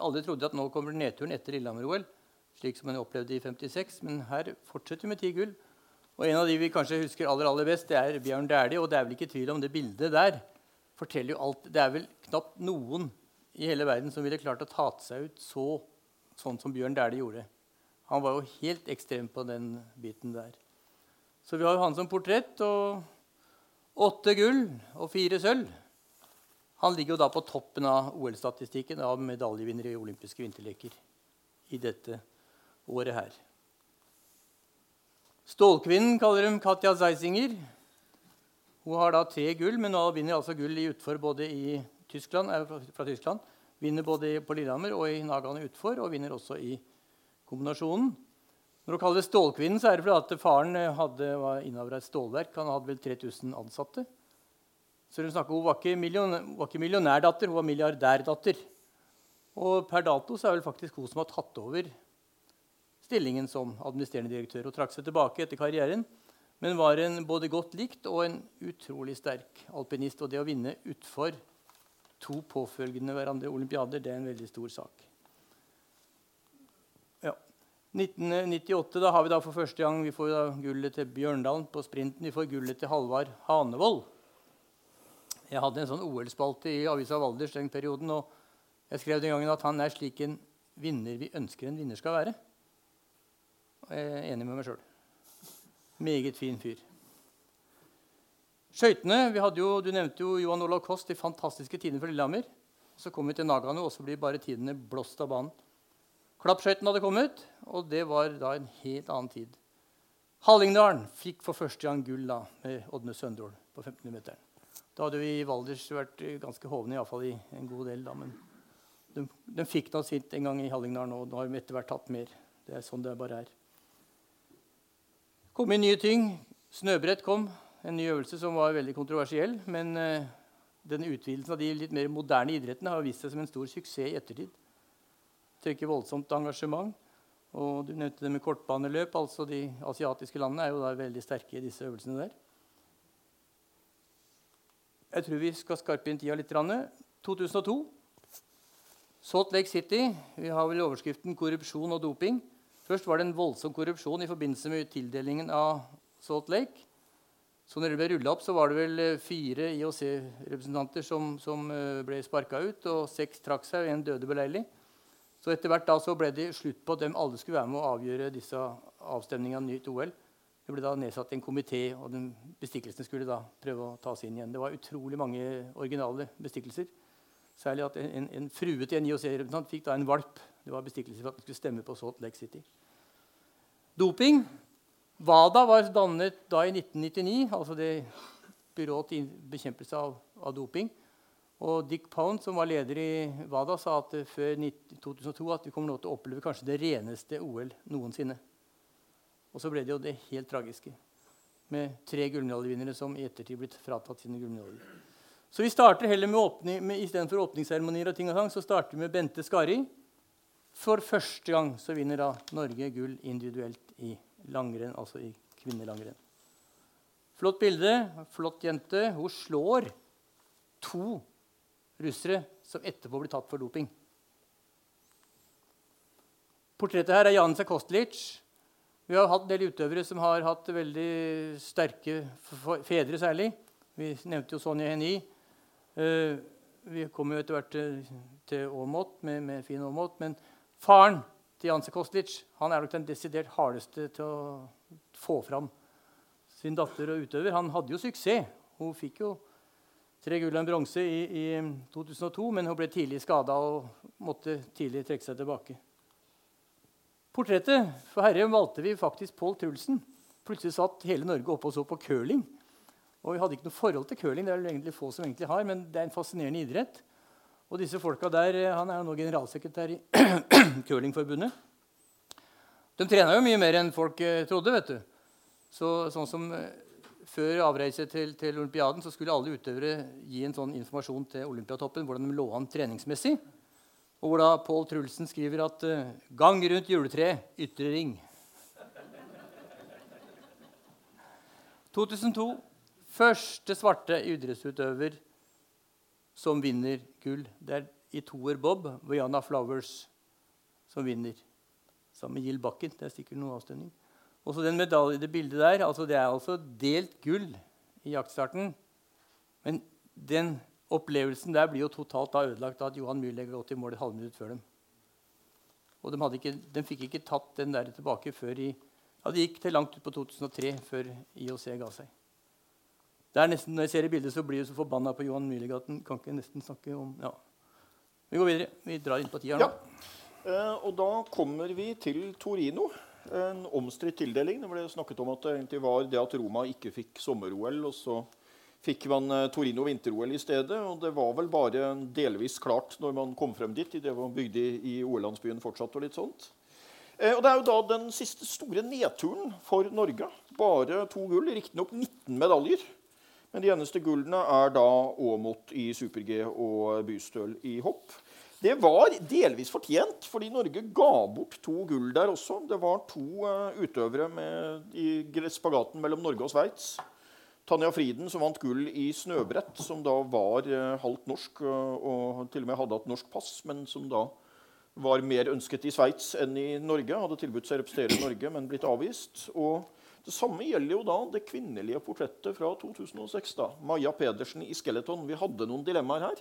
Alle trodde at nå kommer nedturen etter Lillehammer-OL slik som man opplevde i 56. Men her fortsetter vi med ti gull. Og en av de vi kanskje husker aller aller best, det er Bjørn Dæhlie. Og det er vel ikke tvil om det bildet der forteller jo alt. Det er vel knapt noen i hele verden som ville klart å ta seg ut så, sånn som Bjørn Dæhlie gjorde. Han var jo helt ekstrem på den biten der. Så vi har jo han som portrett. Og åtte gull og fire sølv. Han ligger jo da på toppen av OL-statistikken av medaljevinnere i olympiske vinterleker i dette året her. Stålkvinnen kaller hun Katja Zeisinger. Hun har da tre gull, men nå vinner altså gull i utfor både i Tyskland, fra Tyskland. Vinner både på Lillehammer og i Nagane utfor, og vinner også i kombinasjonen. Når hun kaller det Stålkvinnen, så er det fordi at faren hadde, var innehaver av et stålverk. Han hadde vel 3000 ansatte. Så hun, snakker, hun var ikke, millionær, var ikke millionærdatter, hun var milliardærdatter. Og per dato så er det faktisk hun som har tatt over stillingen som administrerende direktør og trakk seg tilbake etter karrieren. Men var en både godt likt og en utrolig sterk alpinist. Og det å vinne utfor to påfølgende hverandre olympiader det er en veldig stor sak. 1998 da har vi da for første gang vi får da gullet til Bjørndalen på sprinten. Vi får gullet til Halvard Hanevold. Jeg hadde en sånn OL-spalte i avisa Valdres den perioden. og Jeg skrev den gangen at han er slik en vinner vi ønsker en vinner skal være. Og jeg er enig med meg sjøl. Meget fin fyr. Skøytene Du nevnte jo Johan Olav Koss, de fantastiske tidene for Lillehammer. Så kom vi til Nagano, og så blir bare tidene blåst av banen. Klappskøytene hadde kommet, og det var da en helt annen tid. Hallingdalen fikk for første gang gull da, med Ådne Søndrål på 1500-meteren. Da hadde vi i Valdres vært ganske hovne, iallfall i en god del. da, men de, de fikk nå sitt en gang i Hallingdalen, og nå har de etter hvert tatt mer. Det er sånn det bare er. Kom inn nye ting. Snøbrett kom. En ny øvelse som var veldig kontroversiell. Men uh, denne utvidelsen av de litt mer moderne idrettene har vist seg som en stor suksess i ettertid trekker voldsomt engasjement. Og du nevnte det med kortbaneløp. altså De asiatiske landene er jo da veldig sterke i disse øvelsene der. Jeg tror vi skal skarpe inn tida litt. 2002. Salt Lake City. Vi har vel overskriften 'korrupsjon og doping'. Først var det en voldsom korrupsjon i forbindelse med tildelingen av Salt Lake. Så når det ble rulla opp, så var det vel eh, fire IOC-representanter som, som, eh, ble sparka ut, og seks trakk seg, og én døde beleilig. Så etter hvert da så ble det slutt på at de alle skulle være med å avgjøre disse avstemningene av nytt OL. Det ble da nedsatt en komité, og den bestikkelsen skulle da prøve å tas inn igjen. Det var utrolig mange originale bestikkelser. Særlig at en, en frue til en IOC-representant fikk da en valp. Det var bestikkelse for at den skulle stemme på Salt Lake City. Doping. WADA var dannet da i 1999, altså det byrået til bekjempelse av, av doping. Og Dick Pound, som var leder i WADA, sa at før 2002 at vi kommer nå til å oppleve kanskje det reneste OL noensinne. Og så ble det jo det helt tragiske, med tre gullmedaljevinnere som i ettertid blitt fratatt sine gullmedaljer. Så vi starter heller med, åpning, med istedenfor åpningsseremonier og ting og tang, så starter vi med Bente Skari. For første gang så vinner da Norge gull individuelt i langrenn, altså i kvinnelangrenn. Flott bilde. Flott jente. Hun slår to russere som etterpå blir tatt for doping. Portrettet her er Jan Kostlic. Vi har hatt en del utøvere som har hatt veldig sterke fedre særlig. Vi nevnte jo Sonja Hennie. Uh, vi kommer jo etter hvert til, Aamodt med, med, fin Aamodt. Men faren til Janse Kostlic han er nok den desidert hardeste til å få fram sin datter og utøver. Han hadde jo suksess. Hun fikk jo tre gull og en bronse i, i, 2002, men hun ble tidlig skada og måtte tidlig trekke seg tilbake. Portrettet for Herre valgte vi faktisk Pål Trulsen. Plutselig satt hele Norge oppe og så på curling. Og Vi hadde ikke noe forhold til curling, det er det egentlig få som egentlig har, men det er en fascinerende idrett. Og disse folka der, Han er jo nå generalsekretær i Curlingforbundet. De trena jo mye mer enn folk eh, trodde. vet du. Så, sånn som eh, før avreise til, til, olympiaden så skulle alle utøvere gi en sånn informasjon til Olympiatoppen hvordan de lå an treningsmessig. Og hvor da Pål Trulsen skriver at 'gang rundt juletreet, ytre ring'. 2002. Første svarte idrettsutøver som vinner gull. Det er i toer Bob, Viana Flowers, som vinner. Sammen med Gill Bakken. Det er sikkert noen avstemning. Og så den medalje, det bildet der, altså Det er altså delt gull i jaktstarten. Men den opplevelsen der blir jo totalt da ødelagt av at Johan Müller gått i mål et halvminutt før dem. Og de, ikke, de, fikk ikke tatt den der tilbake før i ja, Det gikk til langt ut på 2003 før IOC ga seg. Det er nesten, Når jeg ser i bildet, så blir jeg så forbanna på Johan Müller kan ikke nesten snakke om ja. Vi går videre. Vi drar inn på tida nå. Ja. Eh, og da kommer vi til Torino en omstridt tildeling. Det ble snakket om at det egentlig var det at Roma ikke fikk sommer-OL. og så fikk man eh, Torino vinter-OL i stedet. og Det var vel bare delvis klart når man kom frem dit. i Det man bygde i OL-landsbyen fortsatt. og litt sånt. Eh, og Det er jo da den siste store nedturen for Norge. Bare to gull, riktignok 19 medaljer. Men de eneste gullene er da Aamodt i super-G og Bystøl i hopp. Det var delvis fortjent, fordi Norge ga bort to gull der også. Det var to uh, utøvere med, i spagaten mellom Norge og Sveits. Tanja Friden, som vant gull i snøbrett, som da var uh, halvt norsk uh, og til og med hadde hatt norsk pass, men som da var mer ønsket i Sveits enn i Norge. Hadde tilbudt seg å representere Norge, men blitt avvist. Og det samme gjelder jo da det kvinnelige portrettet fra 2006. da, Maja Pedersen i Skeleton. Vi hadde noen dilemmaer her.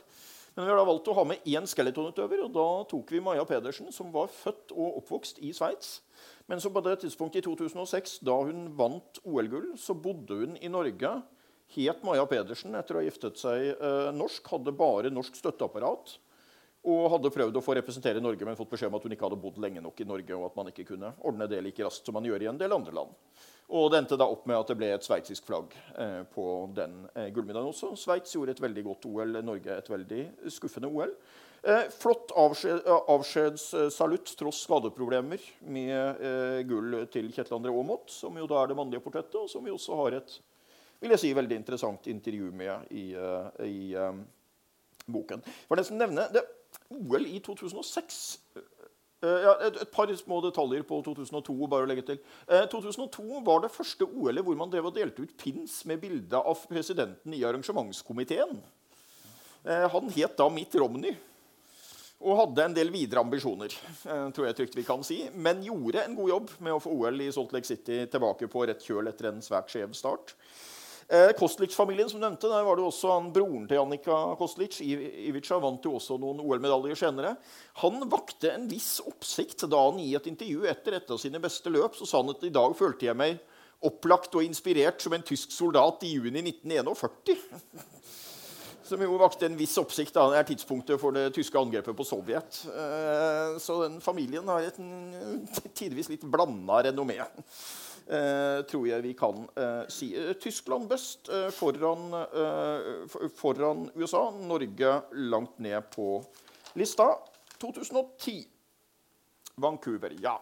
Men vi har da valgt å ha med én skeletonutøver, og da tok vi Maja Pedersen, som var født og oppvokst i Sveits. Men så på det tidspunktet i 2006, da hun vant OL-gull, så bodde hun i Norge. Het Maja Pedersen etter å ha giftet seg eh, norsk. Hadde bare norsk støtteapparat. Og hadde prøvd å få representere Norge, men fått beskjed om at hun ikke hadde bodd lenge nok i Norge, og at man ikke kunne ordne det like raskt som man gjør i en del andre land. Og det endte da opp med at det ble et sveitsisk flagg eh, på den eh, gullmedaljen også. Sveits gjorde et veldig godt OL, Norge et veldig skuffende OL. Eh, flott avskjed, avskjedssalutt tross skadeproblemer med eh, gull til Kjetil André Aamodt, som jo da er det mannlige portrettet, og som vi også har et vil jeg si, veldig interessant intervju med i, eh, i boken. For det som nevner, det, OL i 2006 Uh, ja, et, par små detaljer på 2002. bare å legge til. Uh, 2002 var det første OL-et hvor man drev og delte ut pins med bilde av presidenten i arrangementskomiteen. Han het da Mitt Romney og hadde en del videre ambisjoner. tror jeg trygt vi kan si, Men gjorde en god jobb med å få OL i Salt Lake City tilbake på rett kjøl etter en svært skjev start. Eh, Kostlic-familien som nevnte, der var det også han, Broren til Annika Kostlic Ivica vant jo også noen OL-medaljer senere. Han vakte en viss oppsikt da han i et intervju etter et av sine beste løp så sa han at i dag følte jeg meg opplagt og inspirert som en tysk soldat i juni 1941. Som jo vakte en viss oppsikt. da, Det er tidspunktet for det tyske angrepet på Sovjet. Eh, så den familien har et tidvis litt blanda renommé. Eh, tror jeg vi kan eh, si. Eh, Tyskland best foran, foran USA. Norge langt ned på lista. 2010. Vancouver. Ja.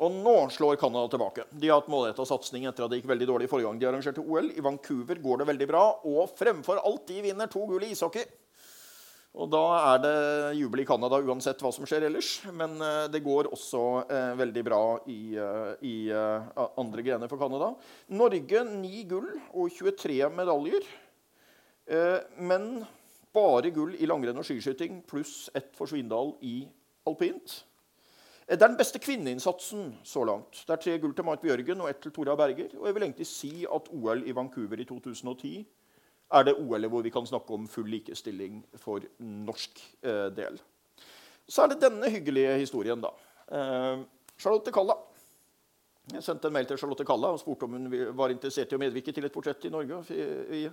Og nå slår Canada tilbake. De har hatt målretta satsing etter at det gikk veldig dårlig forrige gang de arrangerte OL. I Vancouver går det veldig bra, og fremfor alt de vinner to gull i ishockey. Og da er det jubel i Canada uansett hva som skjer ellers. Men eh, det går også eh, veldig bra i, eh, i eh, andre grener for Canada. Norge 9 gull og 23 medaljer. Eh, men bare gull i langrenn og skiskyting pluss ett for Svindal i alpint. Det er den beste kvinneinnsatsen så langt. Det er tre gull til Marit Bjørgen og ett til Tora Berger. Og jeg vil egentlig si at OL i Vancouver i 2010 er det OL-et hvor vi kan snakke om full likestilling for norsk eh, del. Så er det denne hyggelige historien, da. Eh, Charlotte Kalla. Jeg sendte en mail til Charlotte Kalla og spurte om hun var interessert i å medvirke til et portrett i Norge. I,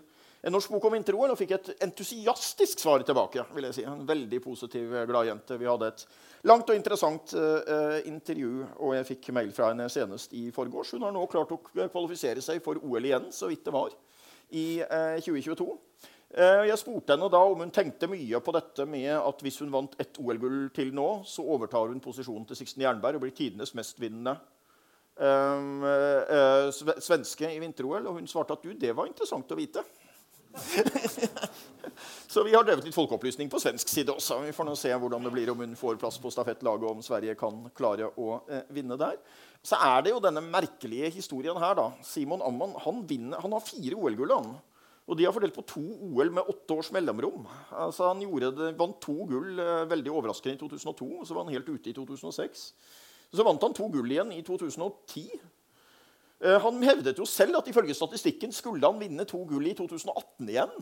en norsk bok om vinter-OL og fikk et entusiastisk svar tilbake. vil jeg si. En veldig positiv, glad jente. Vi hadde et langt og interessant uh, intervju, og jeg fikk mail fra henne senest i forgårs. Hun har nå klart å kvalifisere seg for OL igjen, så vidt det var i 2022. Eh, eh, jeg spurte henne da om hun tenkte mye på dette med at hvis hun vant ett OL-gull til nå, så overtar hun posisjonen til Sixten Jernberg og blir tidenes mestvinnende um, uh, svenske i vinter-OL. Og hun svarte at du, det var interessant å vite. så vi har drevet litt folkeopplysning på svensk side også. Vi får nå se hvordan det blir om hun får plass på stafettlaget, og om Sverige kan klare å eh, vinne der. Så er det jo denne merkelige historien her. da. Simon Amman han, vinner, han har fire OL-gull. Og de har fordelt på to OL med åtte års mellomrom. Altså Han det, vant to gull eh, veldig overraskende i 2002, og så var han helt ute i 2006. Så vant han to gull igjen i 2010. Eh, han hevdet jo selv at ifølge statistikken skulle han vinne to gull i 2018 igjen.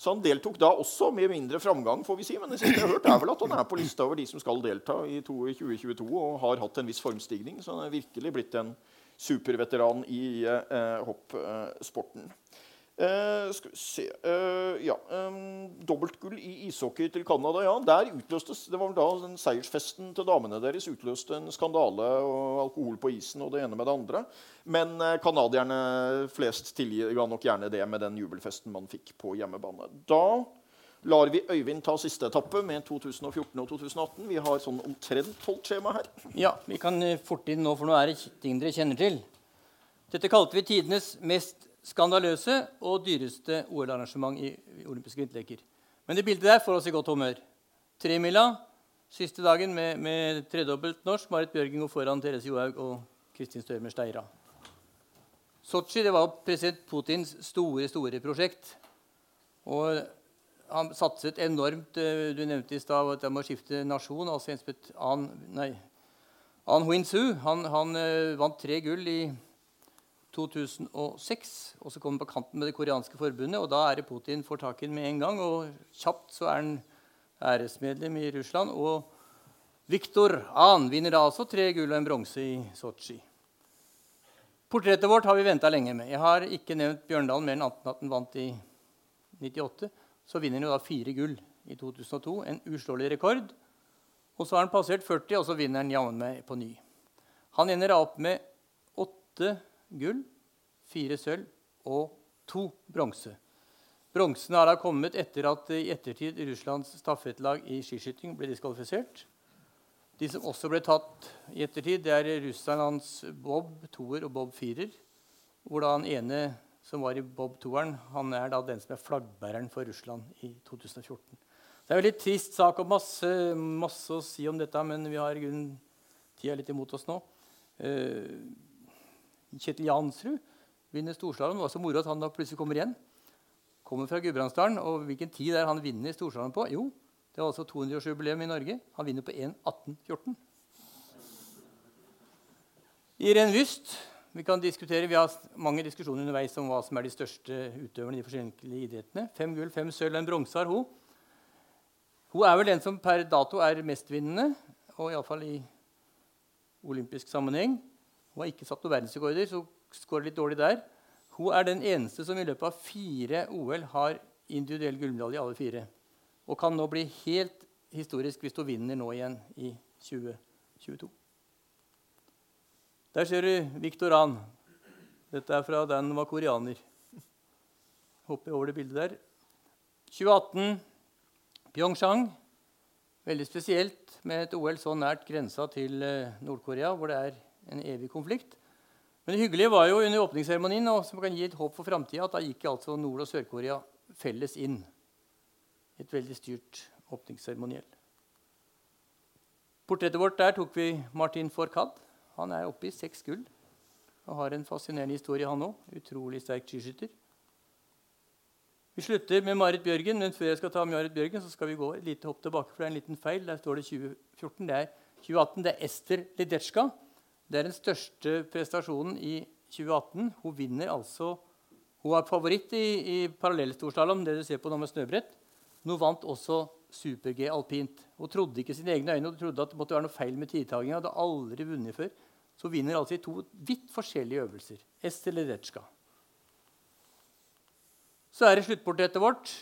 Så han deltok da også med mindre framgang, får vi si. Men det siste jeg har hørt er vel at han er på lista over de som skal delta i 2022 og har hatt en viss formstigning. Så han er virkelig blitt en superveteran i eh, hoppsporten. Uh, skal vi se uh, Ja. Um, dobbeltgull i ishockey til Canada. Ja, der utløstes, Det var da den seiersfesten til damene deres utløste en skandale og alkohol på isen og det ene med det andre. Men uh, flest tilga nok gjerne det med den jubelfesten man fikk på hjemmebane. Da lar vi Øyvind ta siste etappe med 2014 og 2018. Vi har sånn omtrent holdt skjema her. Ja, vi kan fort inn nå, for nå er det ting dere kjenner til. Dette kalte vi tidenes mest skandaløse og dyreste OL-arrangement i olympiske vinterleker. Men det bildet der får oss i godt humør. Tremila siste dagen med, med tredobbelt norsk. Marit Bjørgen går foran Therese Johaug og Kristin Størmer Steira. Sotsji det var president Putins store store prosjekt. Og han satset enormt. eh, Du nevnte i stad at jeg må skifte nasjon. altså en het An, nei, An. Han, han eh, vant tre gull i 2006. Og så kommer han på kanten med det koreanske forbundet, og da er det Putin får tak i den med en gang. Og kjapt så er han æresmedlem i Russland. Og Viktor An vinner da også tre gull og en bronse i Sotsji. Portrettet vårt har vi venta lenge med. Jeg har ikke nevnt Bjørndalen mer enn at den vant i 98. Så vinner han jo da fire gull i 2002, en uslåelig rekord. Og så har han passert 40, og så vinner han jammen meg på ny. Han ender da opp med åtte gull, fire sølv og to bronse. Bronsen har da kommet etter at i ettertid Russlands stafettlag i skiskyting ble diskvalifisert. De som også ble tatt i ettertid, det er Russlands Bob toer og Bob firer. Hvor da han ene som var i Bob toeren, han er da den som er flaggbæreren for Russland i 2014. Det er en veldig trist sak og masse, masse å si om dette, men vi har i grunnen tida litt imot oss nå. Eh, Kjetil Jansrud vinner storslalåm. Det var så moro at han da plutselig kommer igjen. Kommer fra Gudbrandsdalen. Og hvilken tid er han vinner storslalåm på? Jo, det var altså 200-årsjubileum i Norge. Han vinner på 1.18,14. Irén Wyst vi kan diskutere, vi har mange diskusjoner underveis om hva som er de største utøverne i de forskjellige idrettene. Fem gull, fem sølv en bronse har hun. Hun er vel den som per dato er mestvinnende, og iallfall i olympisk sammenheng. Hun har ikke satt noen verdensrekorder, så skårer litt dårlig der. Hun er den eneste som i løpet av fire OL har individuell gullmedalje i alle fire. Og kan nå bli helt historisk hvis hun vinner nå igjen i 2022. Der ser du Victor An. Dette er fra han var koreaner. Hopper over det bildet der. 2018, Pyeongchang. Veldig spesielt med et OL så nært grensa til eh, Nord-Korea, hvor det er en evig konflikt. Men det hyggelige var jo under åpningsseremonien og som kan gi et håp for fremtiden, at da gikk altså Nord- og Sør-Korea felles inn. Et veldig styrt åpningsseremoniell. Portrettet vårt der tok vi Martin Fourcade. Han er oppe i seks gull og har en fascinerende historie, han òg. Utrolig sterk skiskytter. Vi slutter med Marit Bjørgen, men før jeg skal ta Marit Bjørgen, så skal vi gå et lite hopp tilbake, for det er en liten feil. Der står det 2014. Det er 2018. Det er Ester Lidetsjka. Det er den største prestasjonen i 2018. Hun vinner altså Hun er favoritt i, i parallellstorslalåm, det du ser på nå med snøbrett. Hun vant også super-G alpint. Hun trodde ikke sine egne øyne Hun trodde at det måtte være noe feil med tidtakinga. Hadde aldri vunnet før. Så vinner altså i to vidt forskjellige øvelser. Estel Ledetsjka. Så er det sluttportrettet vårt.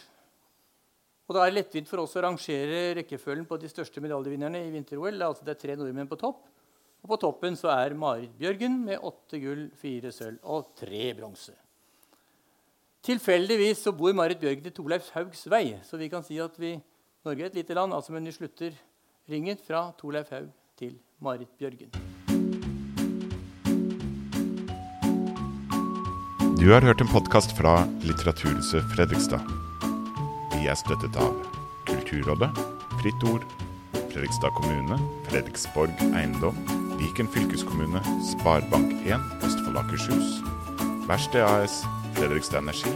Og da er det lettvint for oss å rangere rekkefølgen på de største medaljevinnerne i vinter-OL. Altså det er tre nordmenn på topp. Og på toppen så er Marit Bjørgen med åtte gull, fire sølv og tre bronse. Tilfeldigvis så bor Marit Bjørgen i Torleif Haugs vei, så vi kan si at vi, Norge er et lite land, altså, men vi slutter ringen fra Torleif Haug til Marit Bjørgen. Du har hørt en podkast fra Litteraturhuset Fredrikstad. Vi er støttet av Kulturrådet, Fritt Ord, Fredrikstad kommune, Fredriksborg eiendom, Viken fylkeskommune, Sparebank1 Østfold Akershus, Verksted AS, Fredrikstad Energi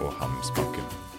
og Handelsbanken.